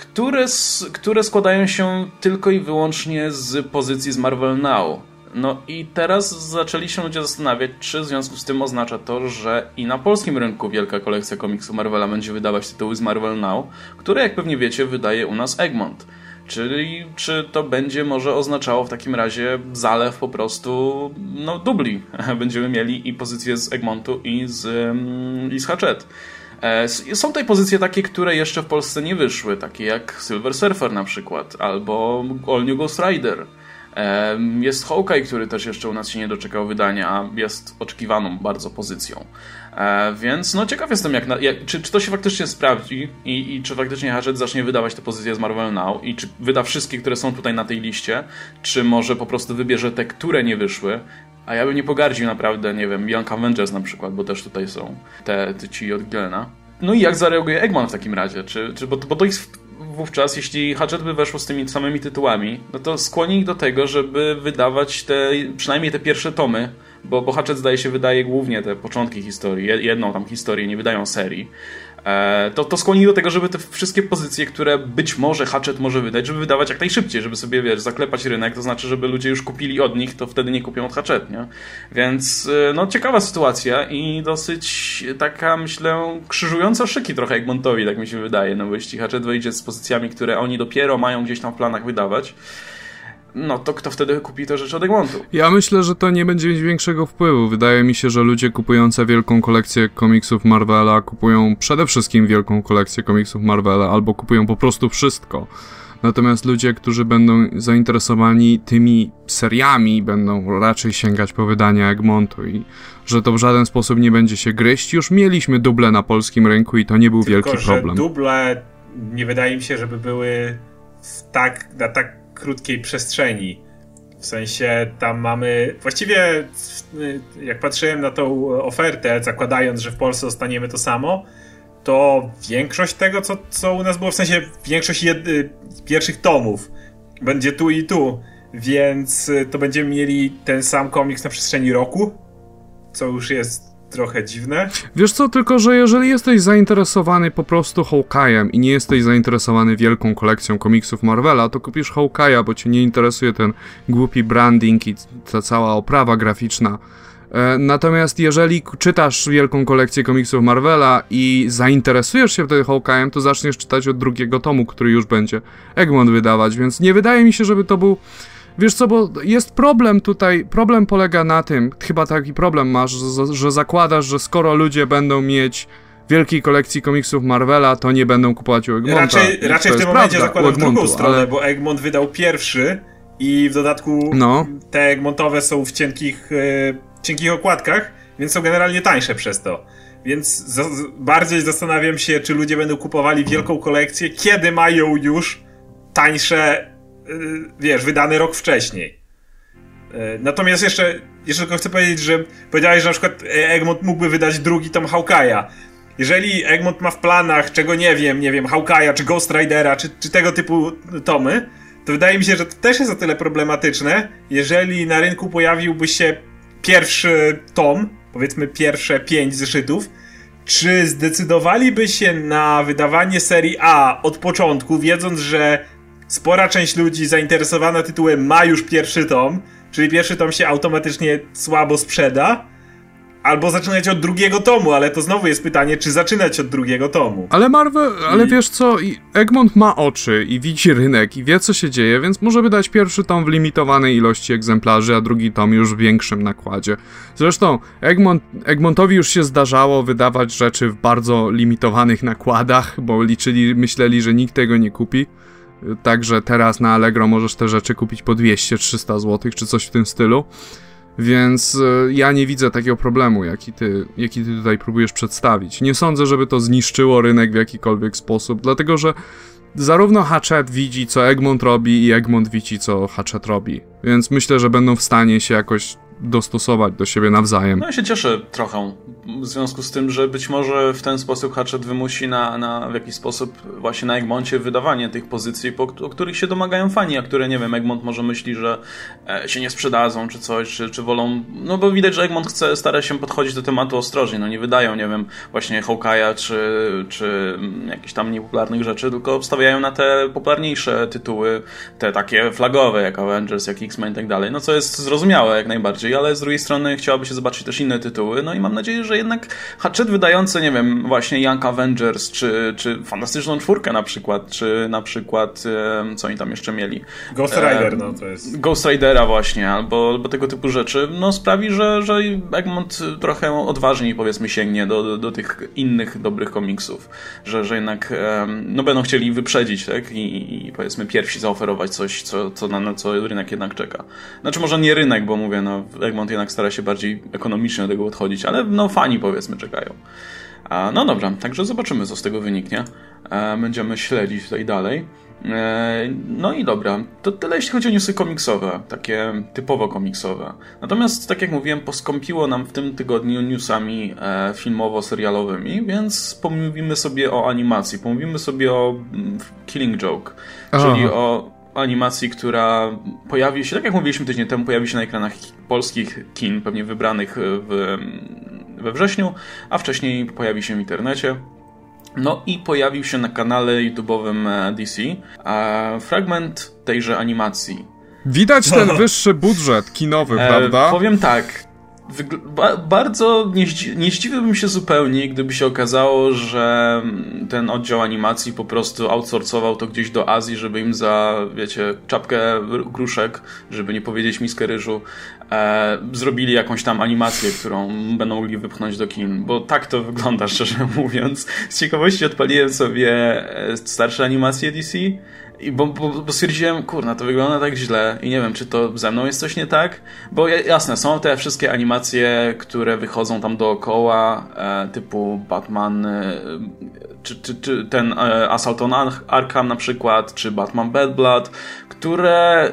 które, które składają się tylko i wyłącznie z pozycji z Marvel Now. No i teraz zaczęli się ludzie zastanawiać, czy w związku z tym oznacza to, że i na polskim rynku wielka kolekcja komiksów Marvela będzie wydawać tytuły z Marvel Now, które jak pewnie wiecie wydaje u nas Egmont. Czyli czy to będzie może oznaczało w takim razie zalew po prostu no, dubli. Będziemy mieli i pozycję z Egmontu i z, mm, i z Hatchet. E, są tutaj pozycje takie, które jeszcze w Polsce nie wyszły, takie jak Silver Surfer na przykład, albo All New Ghost Rider. E, jest Hawkeye, który też jeszcze u nas się nie doczekał wydania, a jest oczekiwaną bardzo pozycją. E, więc no ciekaw jestem, jak, jak czy, czy to się faktycznie sprawdzi i, i czy faktycznie Hatchet zacznie wydawać te pozycje z Marvel Now i czy wyda wszystkie, które są tutaj na tej liście, czy może po prostu wybierze te, które nie wyszły, a ja bym nie pogardził naprawdę, nie wiem, Young Avengers na przykład, bo też tutaj są te, te ci od Glena. No i jak zareaguje Eggman w takim razie? Czy, czy, bo, bo to jest wówczas, jeśli Hatchet by weszło z tymi samymi tytułami, no to skłoni ich do tego, żeby wydawać te, przynajmniej te pierwsze tomy, bo, bo Hatchet zdaje się wydaje głównie te początki historii, jedną tam historię, nie wydają serii. E, to, to skłoni do tego, żeby te wszystkie pozycje, które być może Hatchet może wydać, żeby wydawać jak najszybciej, żeby sobie, wiesz, zaklepać rynek, to znaczy, żeby ludzie już kupili od nich, to wtedy nie kupią od Hatchet, nie? Więc, e, no, ciekawa sytuacja i dosyć taka, myślę, krzyżująca szyki trochę Egmontowi, tak mi się wydaje, no bo jeśli Hatchet wyjdzie z pozycjami, które oni dopiero mają gdzieś tam w planach wydawać, no to kto wtedy kupi te rzeczy od Egmontu? Ja myślę, że to nie będzie mieć większego wpływu. Wydaje mi się, że ludzie kupujący wielką kolekcję komiksów Marvela kupują przede wszystkim wielką kolekcję komiksów Marvela albo kupują po prostu wszystko. Natomiast ludzie, którzy będą zainteresowani tymi seriami, będą raczej sięgać po wydania Egmontu i że to w żaden sposób nie będzie się gryźć. Już mieliśmy duble na polskim rynku i to nie był Tylko, wielki problem. duble nie wydaje mi się, żeby były tak, na tak krótkiej przestrzeni. W sensie tam mamy. Właściwie, jak patrzyłem na tą ofertę, zakładając, że w Polsce dostaniemy to samo, to większość tego, co, co u nas było, w sensie większość jed... pierwszych tomów będzie tu i tu, więc to będziemy mieli ten sam komiks na przestrzeni roku, co już jest trochę dziwne. Wiesz co, tylko że jeżeli jesteś zainteresowany po prostu Hawkeye'em i nie jesteś zainteresowany wielką kolekcją komiksów Marvela, to kupisz Hawkeye'a, bo cię nie interesuje ten głupi branding i ta cała oprawa graficzna. E, natomiast jeżeli czytasz wielką kolekcję komiksów Marvela i zainteresujesz się wtedy Hawkeye'em, to zaczniesz czytać od drugiego tomu, który już będzie Egmont wydawać, więc nie wydaje mi się, żeby to był Wiesz co, bo jest problem tutaj, problem polega na tym, chyba taki problem masz, że, że zakładasz, że skoro ludzie będą mieć wielkiej kolekcji komiksów Marvela, to nie będą kupować u Egmonta. Raczej, raczej w tym momencie zakładam drugą stronę, ale... bo Egmont wydał pierwszy i w dodatku no. te Egmontowe są w cienkich, e, cienkich okładkach, więc są generalnie tańsze przez to. Więc bardziej zastanawiam się, czy ludzie będą kupowali wielką kolekcję, kiedy mają już tańsze wiesz, wydany rok wcześniej. Natomiast jeszcze, jeszcze tylko chcę powiedzieć, że powiedziałeś, że na przykład Egmont mógłby wydać drugi tom Hawkeye'a. Jeżeli Egmont ma w planach, czego nie wiem, nie wiem, Hawkeye'a, czy Ghost Ridera, czy, czy tego typu tomy, to wydaje mi się, że to też jest o tyle problematyczne, jeżeli na rynku pojawiłby się pierwszy tom, powiedzmy pierwsze pięć zeszytów, czy zdecydowaliby się na wydawanie serii A od początku, wiedząc, że spora część ludzi zainteresowana tytułem ma już pierwszy tom, czyli pierwszy tom się automatycznie słabo sprzeda, Albo zaczynać od drugiego tomu, ale to znowu jest pytanie, czy zaczynać od drugiego tomu. Ale Marvel, ale wiesz co, Egmont ma oczy i widzi rynek i wie co się dzieje, więc może wydać pierwszy tom w limitowanej ilości egzemplarzy, a drugi tom już w większym nakładzie. Zresztą Egmont, Egmontowi już się zdarzało wydawać rzeczy w bardzo limitowanych nakładach, bo liczyli, myśleli, że nikt tego nie kupi. Także teraz na Allegro możesz te rzeczy kupić po 200-300 zł, czy coś w tym stylu. Więc e, ja nie widzę takiego problemu, jaki ty, jaki ty tutaj próbujesz przedstawić. Nie sądzę, żeby to zniszczyło rynek w jakikolwiek sposób, dlatego że zarówno Hatchet widzi, co Egmont robi, i Egmont widzi, co Hatchet robi. Więc myślę, że będą w stanie się jakoś dostosować do siebie nawzajem. No ja się cieszę trochę w związku z tym, że być może w ten sposób Hatchet wymusi na, na w jakiś sposób właśnie na Egmoncie wydawanie tych pozycji, po, o których się domagają fani, a które, nie wiem, Egmont może myśli, że e, się nie sprzedadzą czy coś, czy, czy wolą, no bo widać, że Egmont chce, stara się podchodzić do tematu ostrożnie, no nie wydają, nie wiem, właśnie Hawkeye'a czy, czy jakichś tam niepopularnych rzeczy, tylko wstawiają na te popularniejsze tytuły, te takie flagowe, jak Avengers, jak X-Men i tak dalej, no co jest zrozumiałe jak najbardziej, ale z drugiej strony chciałaby się zobaczyć też inne tytuły, no i mam nadzieję, że jednak Hatchet wydający, nie wiem, właśnie Young Avengers, czy, czy Fantastyczną Czwórkę na przykład, czy na przykład, co oni tam jeszcze mieli? Ghost Rider, no to jest... Ghost Ridera właśnie, albo, albo tego typu rzeczy, no sprawi, że, że Egmont trochę odważniej, powiedzmy, sięgnie do, do, do tych innych dobrych komiksów, że, że jednak, no będą chcieli wyprzedzić, tak, i, i powiedzmy pierwsi zaoferować coś, co, co na, na co rynek jednak czeka. Znaczy może nie rynek, bo mówię, no Egmont jednak stara się bardziej ekonomicznie do tego podchodzić, ale no fani powiedzmy czekają. No dobra, także zobaczymy, co z tego wyniknie. E, będziemy śledzić tutaj dalej. E, no i dobra, to tyle jeśli chodzi o newsy komiksowe, takie typowo komiksowe. Natomiast, tak jak mówiłem, poskąpiło nam w tym tygodniu newsami e, filmowo-serialowymi, więc pomówimy sobie o animacji, pomówimy sobie o mm, Killing Joke, Aha. czyli o animacji, która pojawi się, tak jak mówiliśmy tydzień temu, pojawi się na ekranach polskich kin, pewnie wybranych w, we wrześniu, a wcześniej pojawi się w internecie. No i pojawił się na kanale YouTube'owym e, DC fragment tejże animacji. Widać ten wyższy budżet kinowy, e, prawda? powiem tak, Ba bardzo nie, nie zdziwiłbym się zupełnie, gdyby się okazało, że ten oddział animacji po prostu outsourcował to gdzieś do Azji, żeby im za, wiecie, czapkę gruszek, żeby nie powiedzieć miskę ryżu, e, zrobili jakąś tam animację, którą będą mogli wypchnąć do kin, bo tak to wygląda, szczerze mówiąc. Z ciekawości odpaliłem sobie e, starsze animacje DC i bo, bo, bo stwierdziłem, kurna, to wygląda tak źle i nie wiem, czy to ze mną jest coś nie tak, bo jasne, są te wszystkie animacje, które wychodzą tam dookoła, e, typu Batman, e, czy, czy, czy ten e, Assault on Arkham na przykład, czy Batman Bad Blood, które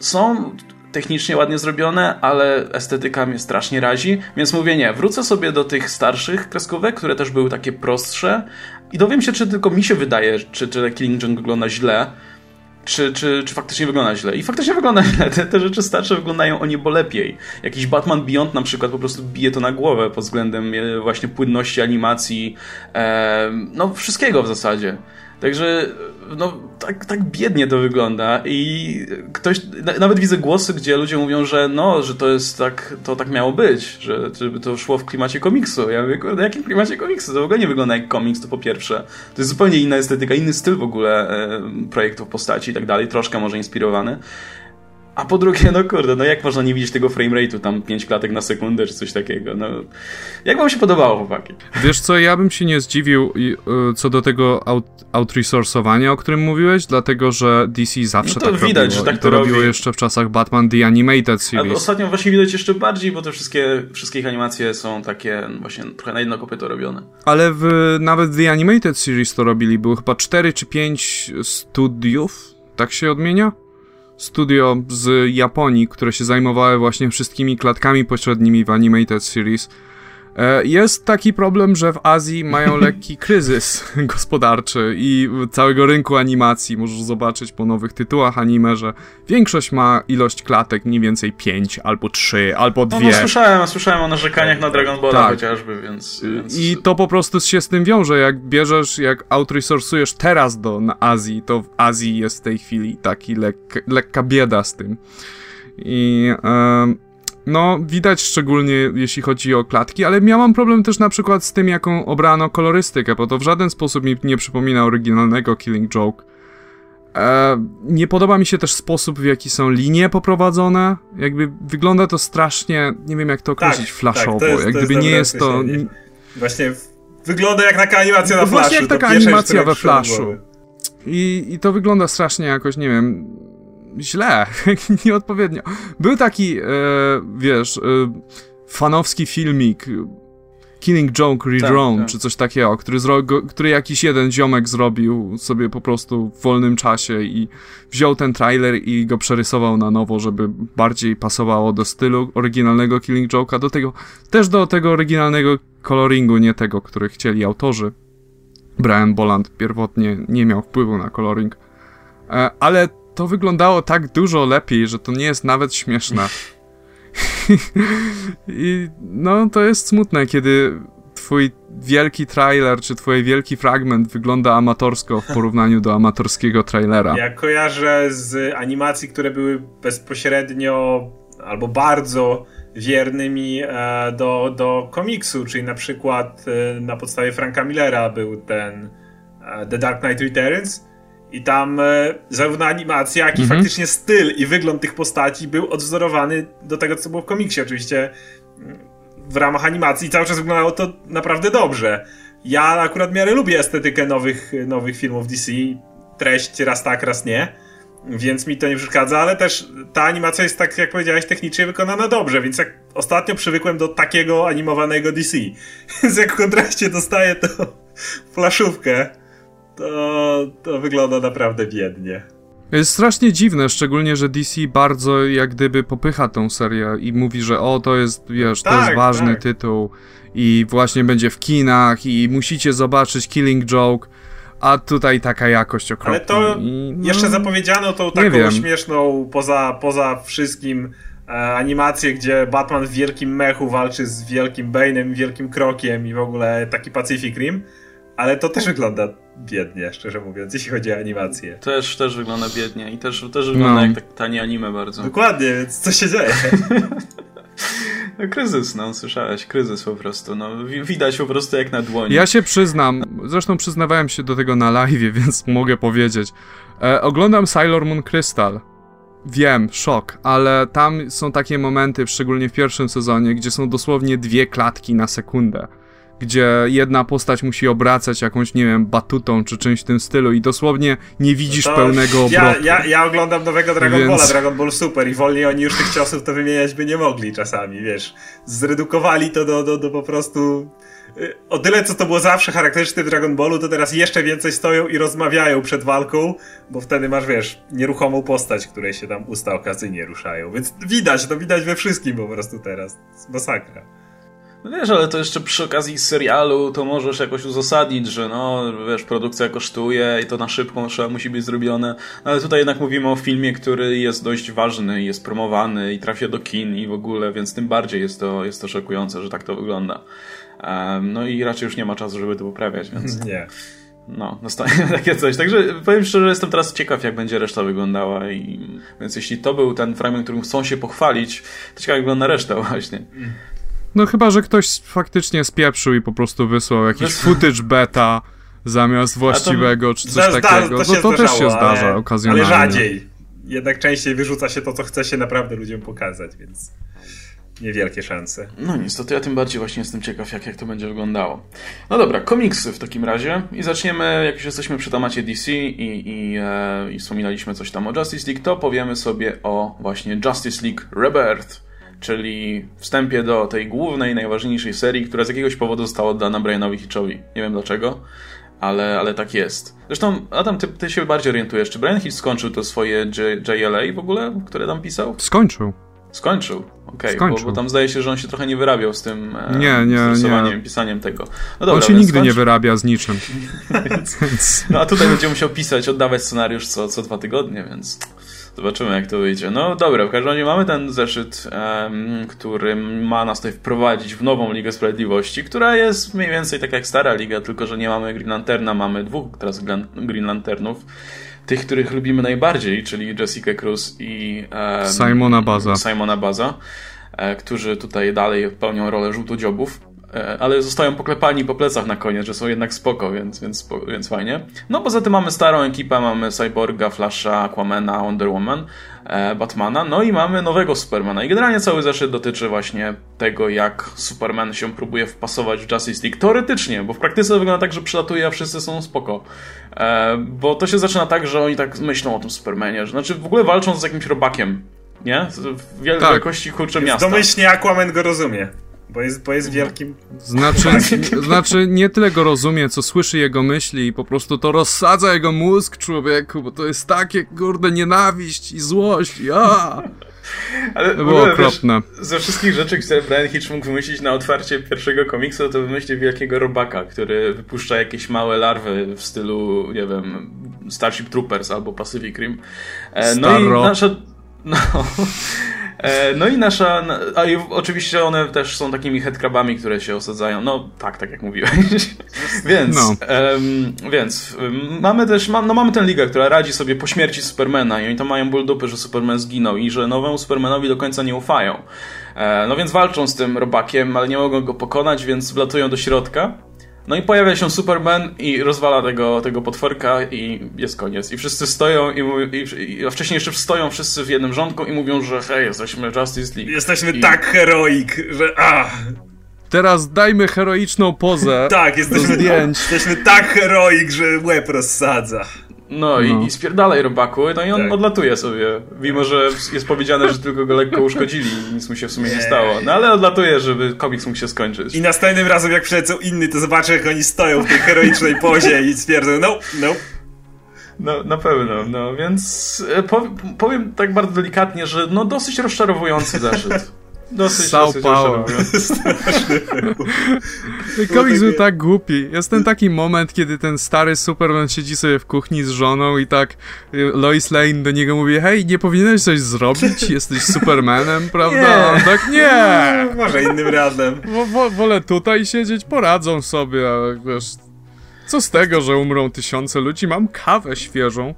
są technicznie ładnie zrobione, ale estetyka mnie strasznie razi, więc mówię nie, wrócę sobie do tych starszych kreskówek, które też były takie prostsze i dowiem się, czy tylko mi się wydaje, czy, czy Killing Joke wygląda źle, czy, czy, czy faktycznie wygląda źle. I faktycznie wygląda źle. Te, te rzeczy starsze wyglądają o niebo lepiej. Jakiś Batman Beyond na przykład po prostu bije to na głowę pod względem e, właśnie płynności animacji, e, no wszystkiego w zasadzie. Także no, tak, tak biednie to wygląda i ktoś, nawet widzę głosy, gdzie ludzie mówią, że no, że to jest tak, to tak miało być, że żeby to szło w klimacie komiksu. Ja mówię, na jakim klimacie komiksu? To w ogóle nie wygląda jak komiks, to po pierwsze. To jest zupełnie inna estetyka, inny styl w ogóle e, projektów postaci i tak dalej, troszkę może inspirowany. A po drugie, no kurde, no jak można nie widzieć tego framerate'u tam 5 klatek na sekundę czy coś takiego, no. Jak wam się podobało, chłopaki? Wiesz co, ja bym się nie zdziwił y, co do tego out, outresourcowania, o którym mówiłeś, dlatego, że DC zawsze no to tak widać, robiło. że tak to, to robiło jeszcze w czasach Batman The Animated Series. A ostatnio właśnie widać jeszcze bardziej, bo te wszystkie, wszystkie ich animacje są takie właśnie trochę na jedno kopyto robione. Ale w, nawet The Animated Series to robili, było chyba 4 czy 5 studiów, tak się odmienia? Studio z Japonii, które się zajmowały właśnie wszystkimi klatkami pośrednimi w Animated Series. E, jest taki problem, że w Azji mają lekki kryzys gospodarczy i całego rynku animacji. Możesz zobaczyć po nowych tytułach anime, że większość ma ilość klatek mniej więcej 5 albo 3 albo 2. No, no słyszałem, słyszałem o narzekaniach na Dragon Ball tak. chociażby, więc, więc, I to po prostu się z tym wiąże. Jak bierzesz, jak outresourcujesz teraz do na Azji, to w Azji jest w tej chwili taki lek, lekka bieda z tym. I... No, widać szczególnie jeśli chodzi o klatki, ale miałam problem też na przykład z tym, jaką obrano kolorystykę, bo to w żaden sposób mi nie przypomina oryginalnego Killing Joke. E, nie podoba mi się też sposób, w jaki są linie poprowadzone. Jakby wygląda to strasznie, nie wiem jak to określić, tak, flashowo. Tak, to jest, jak gdyby nie jest to. Właśnie wyglada jak taka animacja na flashu. Właśnie jak taka animacja we flashu. I, I to wygląda strasznie jakoś, nie wiem, źle, nieodpowiednio. Był taki, e, wiesz, e, fanowski filmik Killing Joke Redrawn, tak, tak. czy coś takiego, który, który jakiś jeden ziomek zrobił sobie po prostu w wolnym czasie i wziął ten trailer i go przerysował na nowo, żeby bardziej pasowało do stylu oryginalnego Killing Joke'a, do tego, też do tego oryginalnego coloringu, nie tego, który chcieli autorzy. Brian Boland pierwotnie nie miał wpływu na coloring, e, ale to wyglądało tak dużo lepiej, że to nie jest nawet śmieszne. I no, to jest smutne, kiedy twój wielki trailer, czy twój wielki fragment wygląda amatorsko w porównaniu do amatorskiego trailera. Ja kojarzę z animacji, które były bezpośrednio albo bardzo wiernymi e, do, do komiksu, czyli na przykład e, na podstawie Franka Millera był ten e, The Dark Knight Returns, i tam e, zarówno animacja, jak i mhm. faktycznie styl i wygląd tych postaci był odwzorowany do tego, co było w komiksie. Oczywiście mm, w ramach animacji cały czas wyglądało to naprawdę dobrze. Ja akurat w miarę lubię estetykę nowych, nowych filmów DC. Treść raz tak, raz nie. Więc mi to nie przeszkadza, ale też ta animacja jest, tak jak powiedziałeś, technicznie wykonana dobrze, więc jak ostatnio przywykłem do takiego animowanego DC. Więc jak w kontraście dostaję to flaszówkę, to, to wygląda naprawdę biednie. Jest strasznie dziwne, szczególnie, że DC bardzo jak gdyby popycha tą serię i mówi, że o, to jest, wiesz, tak, to jest tak, ważny tak. tytuł i właśnie będzie w kinach i musicie zobaczyć Killing Joke, a tutaj taka jakość okropna. Ale to I, no, jeszcze zapowiedziano tą taką śmieszną, poza, poza wszystkim e, animację, gdzie Batman w wielkim mechu walczy z wielkim Bane'em, wielkim krokiem i w ogóle taki Pacific Rim. Ale to też wygląda biednie, szczerze mówiąc, jeśli chodzi o animację. Też, też wygląda biednie i też, też wygląda no. jak tak tanie anime bardzo. Dokładnie, więc co się dzieje? no, kryzys, no, słyszałeś, kryzys po prostu, no, widać po prostu jak na dłoni. Ja się przyznam, zresztą przyznawałem się do tego na live, więc mogę powiedzieć. E, oglądam Sailor Moon Crystal. Wiem, szok, ale tam są takie momenty, szczególnie w pierwszym sezonie, gdzie są dosłownie dwie klatki na sekundę gdzie jedna postać musi obracać jakąś, nie wiem, batutą czy czymś w tym stylu i dosłownie nie widzisz to pełnego obrotu. Ja, ja, ja oglądam nowego Dragon Więc... Balla, Dragon Ball Super i wolniej oni już tych ciosów to wymieniać by nie mogli czasami, wiesz. Zredukowali to do, do, do po prostu... Y, o tyle, co to było zawsze charakterystyczne w Dragon Ballu, to teraz jeszcze więcej stoją i rozmawiają przed walką, bo wtedy masz, wiesz, nieruchomą postać, której się tam usta okazyjnie ruszają. Więc widać, to widać we wszystkim po prostu teraz. Masakra. No wiesz, ale to jeszcze przy okazji serialu to możesz jakoś uzasadnić, że no, wiesz, produkcja kosztuje i to na szybko trzeba musi być zrobione. No, ale tutaj jednak mówimy o filmie, który jest dość ważny, jest promowany i trafia do kin i w ogóle, więc tym bardziej jest to, jest to szokujące, że tak to wygląda. Um, no i raczej już nie ma czasu, żeby to poprawiać, więc... Nie. No, dostaniemy takie coś. Także powiem szczerze, jestem teraz ciekaw, jak będzie reszta wyglądała. I... Więc jeśli to był ten fragment, którym chcą się pochwalić, to ciekawe, jak wygląda reszta właśnie. No chyba, że ktoś faktycznie spieprzył i po prostu wysłał jakiś Wys... footage beta zamiast właściwego, czy coś zda, takiego. To, no, to też się zdarza ale, okazjonalnie. Ale rzadziej. Jednak częściej wyrzuca się to, co chce się naprawdę ludziom pokazać, więc niewielkie szanse. No niestety, ja tym bardziej właśnie jestem ciekaw, jak, jak to będzie wyglądało. No dobra, komiksy w takim razie i zaczniemy, jak już jesteśmy przy temacie DC i, i, e, i wspominaliśmy coś tam o Justice League, to powiemy sobie o właśnie Justice League Rebirth, czyli wstępie do tej głównej, najważniejszej serii, która z jakiegoś powodu została oddana Brianowi Hitchowi. Nie wiem dlaczego. ale, ale tak jest. Zresztą, Adam, ty, ty się bardziej orientujesz. Czy Brian Hitch skończył to swoje J, JLA w ogóle, które tam pisał? Skończył. Skończył, okej, okay, bo, bo, tam zdaje się, że on się trochę nie wyrabiał z tym e, nie, nie, nie. pisaniem tego. No dobra, on się nigdy skończy... nie wyrabia z niczym. więc, no a tutaj będzie musiał pisać, oddawać scenariusz co, co dwa tygodnie, więc zobaczymy jak to wyjdzie. No dobra, w każdym razie mamy ten zeszyt, um, który ma nas tutaj wprowadzić w nową Ligę Sprawiedliwości, która jest mniej więcej tak jak stara liga, tylko że nie mamy Green Lanterna, mamy dwóch teraz Green Lanternów tych, których lubimy najbardziej, czyli Jessica Cruz i um, Simona Baza. Simona Baza, e, którzy tutaj dalej pełnią rolę żółtodziobów. E, ale zostają poklepani po plecach na koniec, że są jednak spoko, więc, więc, więc fajnie. No poza tym mamy starą ekipę, mamy Cyborga, Flasha, Aquamana, Wonder Woman, e, Batmana, no i mamy nowego Supermana. I generalnie cały zeszyt dotyczy właśnie tego, jak Superman się próbuje wpasować w Justice League. Teoretycznie, bo w praktyce wygląda tak, że przylatuje, a wszyscy są spoko. E, bo to się zaczyna tak, że oni tak myślą o tym Supermanie, że znaczy w ogóle walczą z jakimś robakiem, nie? W tak. wielkości kurczę miasta. Domyślnie Aquaman go rozumie. Bo jest, bo jest wielkim. Znaczy, znaczy, nie tyle go rozumie, co słyszy jego myśli i po prostu to rozsadza jego mózg człowieku, bo to jest takie, kurde, nienawiść i złość. Ja! Ale to było okropne. Wiesz, ze wszystkich rzeczy, które Brian Hitch mógł wymyślić na otwarcie pierwszego komiksu, to wymyślił wielkiego robaka, który wypuszcza jakieś małe larwy w stylu, nie wiem, Starship Troopers albo Pacific Rim. E, no Starro. i nasza... No, no i nasza, a i oczywiście one też są takimi headcrabami, które się osadzają. No tak, tak jak mówiłeś. więc, no. um, więc mamy też, no mamy tę ligę, która radzi sobie po śmierci Supermana i oni tam mają ból dupy, że Superman zginął i że nowemu Supermanowi do końca nie ufają. E, no więc walczą z tym robakiem, ale nie mogą go pokonać, więc wlatują do środka. No i pojawia się Superman i rozwala tego, tego potworka i jest koniec. I wszyscy stoją i, i, i a wcześniej jeszcze stoją wszyscy w jednym rządku i mówią, że hej, jesteśmy Justice League. Jesteśmy I... tak heroik, że a. Teraz dajmy heroiczną pozę. tak, jesteśmy, jesteśmy tak heroik, że łeb rozsadza. No, no. I, i spierdalaj robaku, no i on tak. odlatuje sobie. Mimo, że jest powiedziane, że tylko go lekko uszkodzili i nic mu się w sumie nie, nie stało. No ale odlatuje, żeby komiks mógł się skończyć. I następnym razem, jak przylecą inni, to zobaczę, jak oni stoją w tej heroicznej pozie i stwierdzą, no, no. No, na pewno, no, więc e, powiem tak bardzo delikatnie, że no dosyć rozczarowujący zeszyt. Dosyć, Sao dosyć Paulo. Ten komiks był tak głupi. Jest ten taki moment, kiedy ten stary Superman siedzi sobie w kuchni z żoną i tak y, Lois Lane do niego mówi hej, nie powinieneś coś zrobić? Jesteś Supermanem, prawda? Nie. On tak, nie! Może innym razem. Wo wolę tutaj siedzieć, poradzą sobie, ale wiesz, co z tego, że umrą tysiące ludzi? Mam kawę świeżą.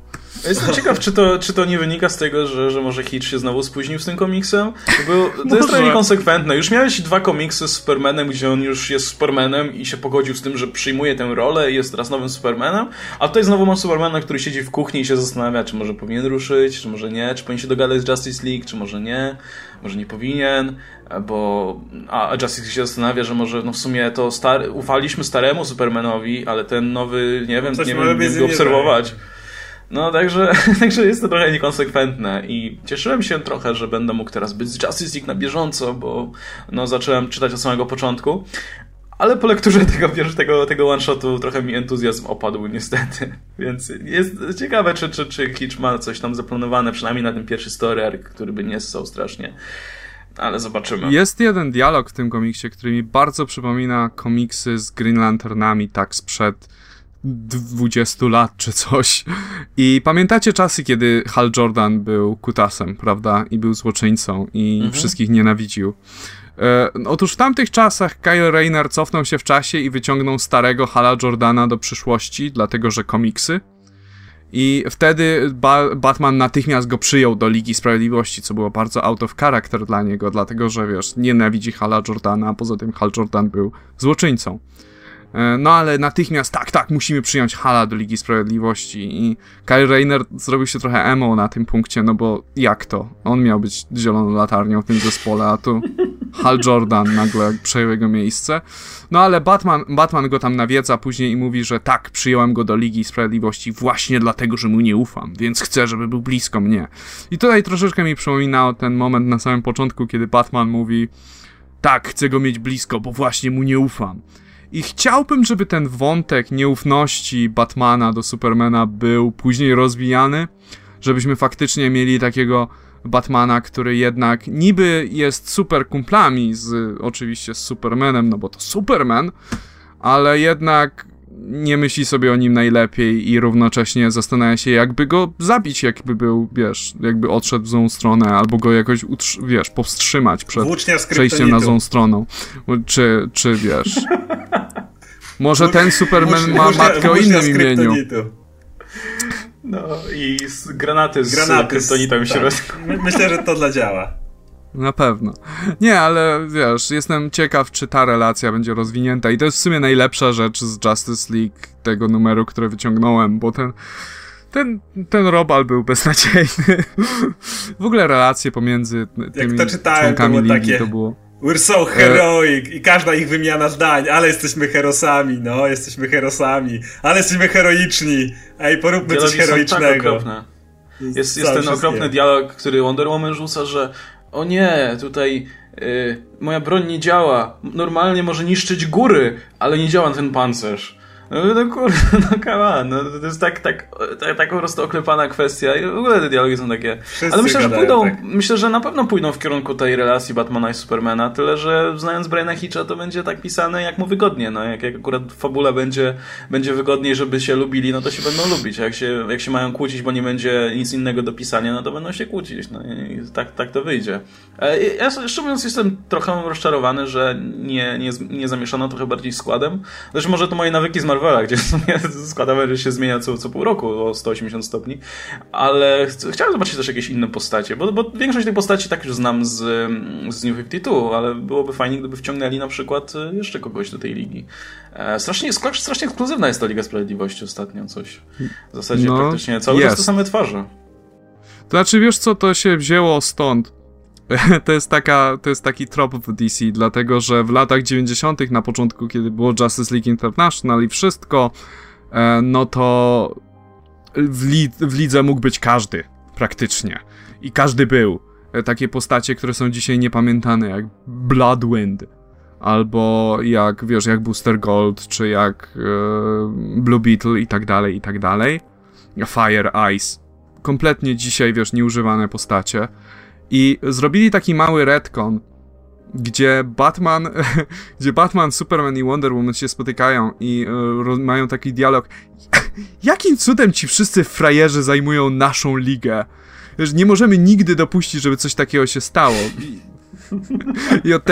Jestem ciekaw, czy to, czy to nie wynika z tego, że, że może Hitch się znowu spóźnił z tym komiksem? Bo to jest trochę niekonsekwentne. Już miałeś dwa komiksy z Supermanem, gdzie on już jest Supermanem i się pogodził z tym, że przyjmuje tę rolę i jest teraz nowym Supermanem, a tutaj znowu masz Supermana, który siedzi w kuchni i się zastanawia, czy może powinien ruszyć, czy może nie, czy powinien się dogadać z Justice League, czy może nie, może nie powinien, bo a Justice się zastanawia, że może no w sumie to star ufaliśmy staremu Supermanowi, ale ten nowy, nie wiem, Coś nie wiem, nie obserwować. No, także, także jest to trochę niekonsekwentne i cieszyłem się trochę, że będę mógł teraz być z Justice League na bieżąco, bo no, zacząłem czytać od samego początku, ale po lekturze tego, tego, tego one-shotu trochę mi entuzjazm opadł niestety, więc jest ciekawe, czy, czy, czy Hitch ma coś tam zaplanowane, przynajmniej na ten pierwszy story arc, który by nie ssał strasznie. Ale zobaczymy. Jest jeden dialog w tym komiksie, który mi bardzo przypomina komiksy z Green Lanternami, tak sprzed 20 lat czy coś. I pamiętacie czasy, kiedy Hal Jordan był kutasem, prawda? I był złoczyńcą i mhm. wszystkich nienawidził. E, otóż w tamtych czasach Kyle Rayner cofnął się w czasie i wyciągnął starego Hala Jordana do przyszłości, dlatego że komiksy. I wtedy ba Batman natychmiast go przyjął do Ligi Sprawiedliwości, co było bardzo out of character dla niego, dlatego że wiesz, nienawidzi Hala Jordana, a poza tym Hal Jordan był złoczyńcą. E, no ale natychmiast, tak, tak, musimy przyjąć Hala do Ligi Sprawiedliwości i Kyle Rayner zrobił się trochę emo na tym punkcie, no bo jak to? On miał być zieloną latarnią w tym zespole, a tu Hal Jordan nagle przejął jego miejsce. No ale Batman, Batman go tam nawiedza później i mówi, że tak, przyjąłem go do Ligi Sprawiedliwości właśnie dlatego, że mu nie ufam, więc chcę, żeby był blisko mnie. I tutaj troszeczkę mi przypominał ten moment na samym początku, kiedy Batman mówi tak, chcę go mieć blisko, bo właśnie mu nie ufam. I chciałbym, żeby ten wątek nieufności Batmana do Supermana był później rozwijany, żebyśmy faktycznie mieli takiego Batmana, który jednak niby jest super kumplami z oczywiście z Supermanem, no bo to Superman, ale jednak nie myśli sobie o nim najlepiej i równocześnie zastanawia się, jakby go zabić, jakby był, wiesz, jakby odszedł w złą stronę, albo go jakoś, wiesz, powstrzymać przed przejściem na złą stroną. Czy, czy wiesz... Może ten Superman ma matkę o innym imieniu. No i z granaty z granaty kryptonitą w środku. Tak. Myślę, że to dla działa. Na pewno. Nie, ale wiesz, jestem ciekaw, czy ta relacja będzie rozwinięta. I to jest w sumie najlepsza rzecz z Justice League tego numeru, który wyciągnąłem, bo ten. Ten, ten Robal był beznadziejny. w ogóle relacje pomiędzy tymi Jak to czytałem, członkami to było ligi takie... to było. We're so heroic i każda ich wymiana zdań, ale jesteśmy herosami, no, jesteśmy herosami, ale jesteśmy heroiczni, ej, poróbmy Dialogi coś tak heroicznego. Tak jest, jest, jest ten okropny dialog, który Wonder Woman rzuca, że o nie, tutaj y, moja broń nie działa, normalnie może niszczyć góry, ale nie działa ten pancerz. No, no kurde, no come on, no, to jest tak, tak, tak, tak po prostu oklepana kwestia i w ogóle te dialogi są takie... Wszyscy Ale myślę, że pójdą, tak. myślę, że na pewno pójdą w kierunku tej relacji Batmana i Supermana, tyle, że znając Briana Hitcha to będzie tak pisane jak mu wygodnie, no, jak, jak akurat fabula będzie, będzie wygodniej, żeby się lubili, no to się będą lubić, a jak się, jak się mają kłócić, bo nie będzie nic innego do pisania, no to będą się kłócić, no i tak, tak to wyjdzie. E, ja szczerze mówiąc jestem trochę rozczarowany, że nie, nie, nie zamieszano trochę bardziej składem, zresztą może to moje nawyki z Marvela, gdzie w sumie składamy, że się zmienia co, co pół roku o 180 stopni, ale ch chciałem zobaczyć też jakieś inne postacie, bo, bo większość tych postaci tak już znam z, z New 52, ale byłoby fajnie, gdyby wciągnęli na przykład e, jeszcze kogoś do tej ligi. E, strasznie, strasznie ekskluzywna jest ta Liga Sprawiedliwości ostatnio, coś. W zasadzie no, praktycznie cały czas te same twarze. To znaczy, wiesz co, to się wzięło stąd. to jest, taka, to jest taki trop w DC, dlatego że w latach 90., na początku, kiedy było Justice League International i wszystko, e, no to w, w lidze mógł być każdy, praktycznie. I każdy był. E, takie postacie, które są dzisiaj niepamiętane, jak Bloodwind, albo jak, wiesz, jak Booster Gold, czy jak e, Blue Beetle i tak dalej, i tak dalej. Fire Ice. Kompletnie dzisiaj, wiesz, nieużywane postacie. I zrobili taki mały retcon, gdzie Batman, gdzie Batman, Superman i Wonder Woman się spotykają i y, mają taki dialog. Jakim cudem ci wszyscy frajerzy zajmują naszą ligę? Wiesz, nie możemy nigdy dopuścić, żeby coś takiego się stało. I, od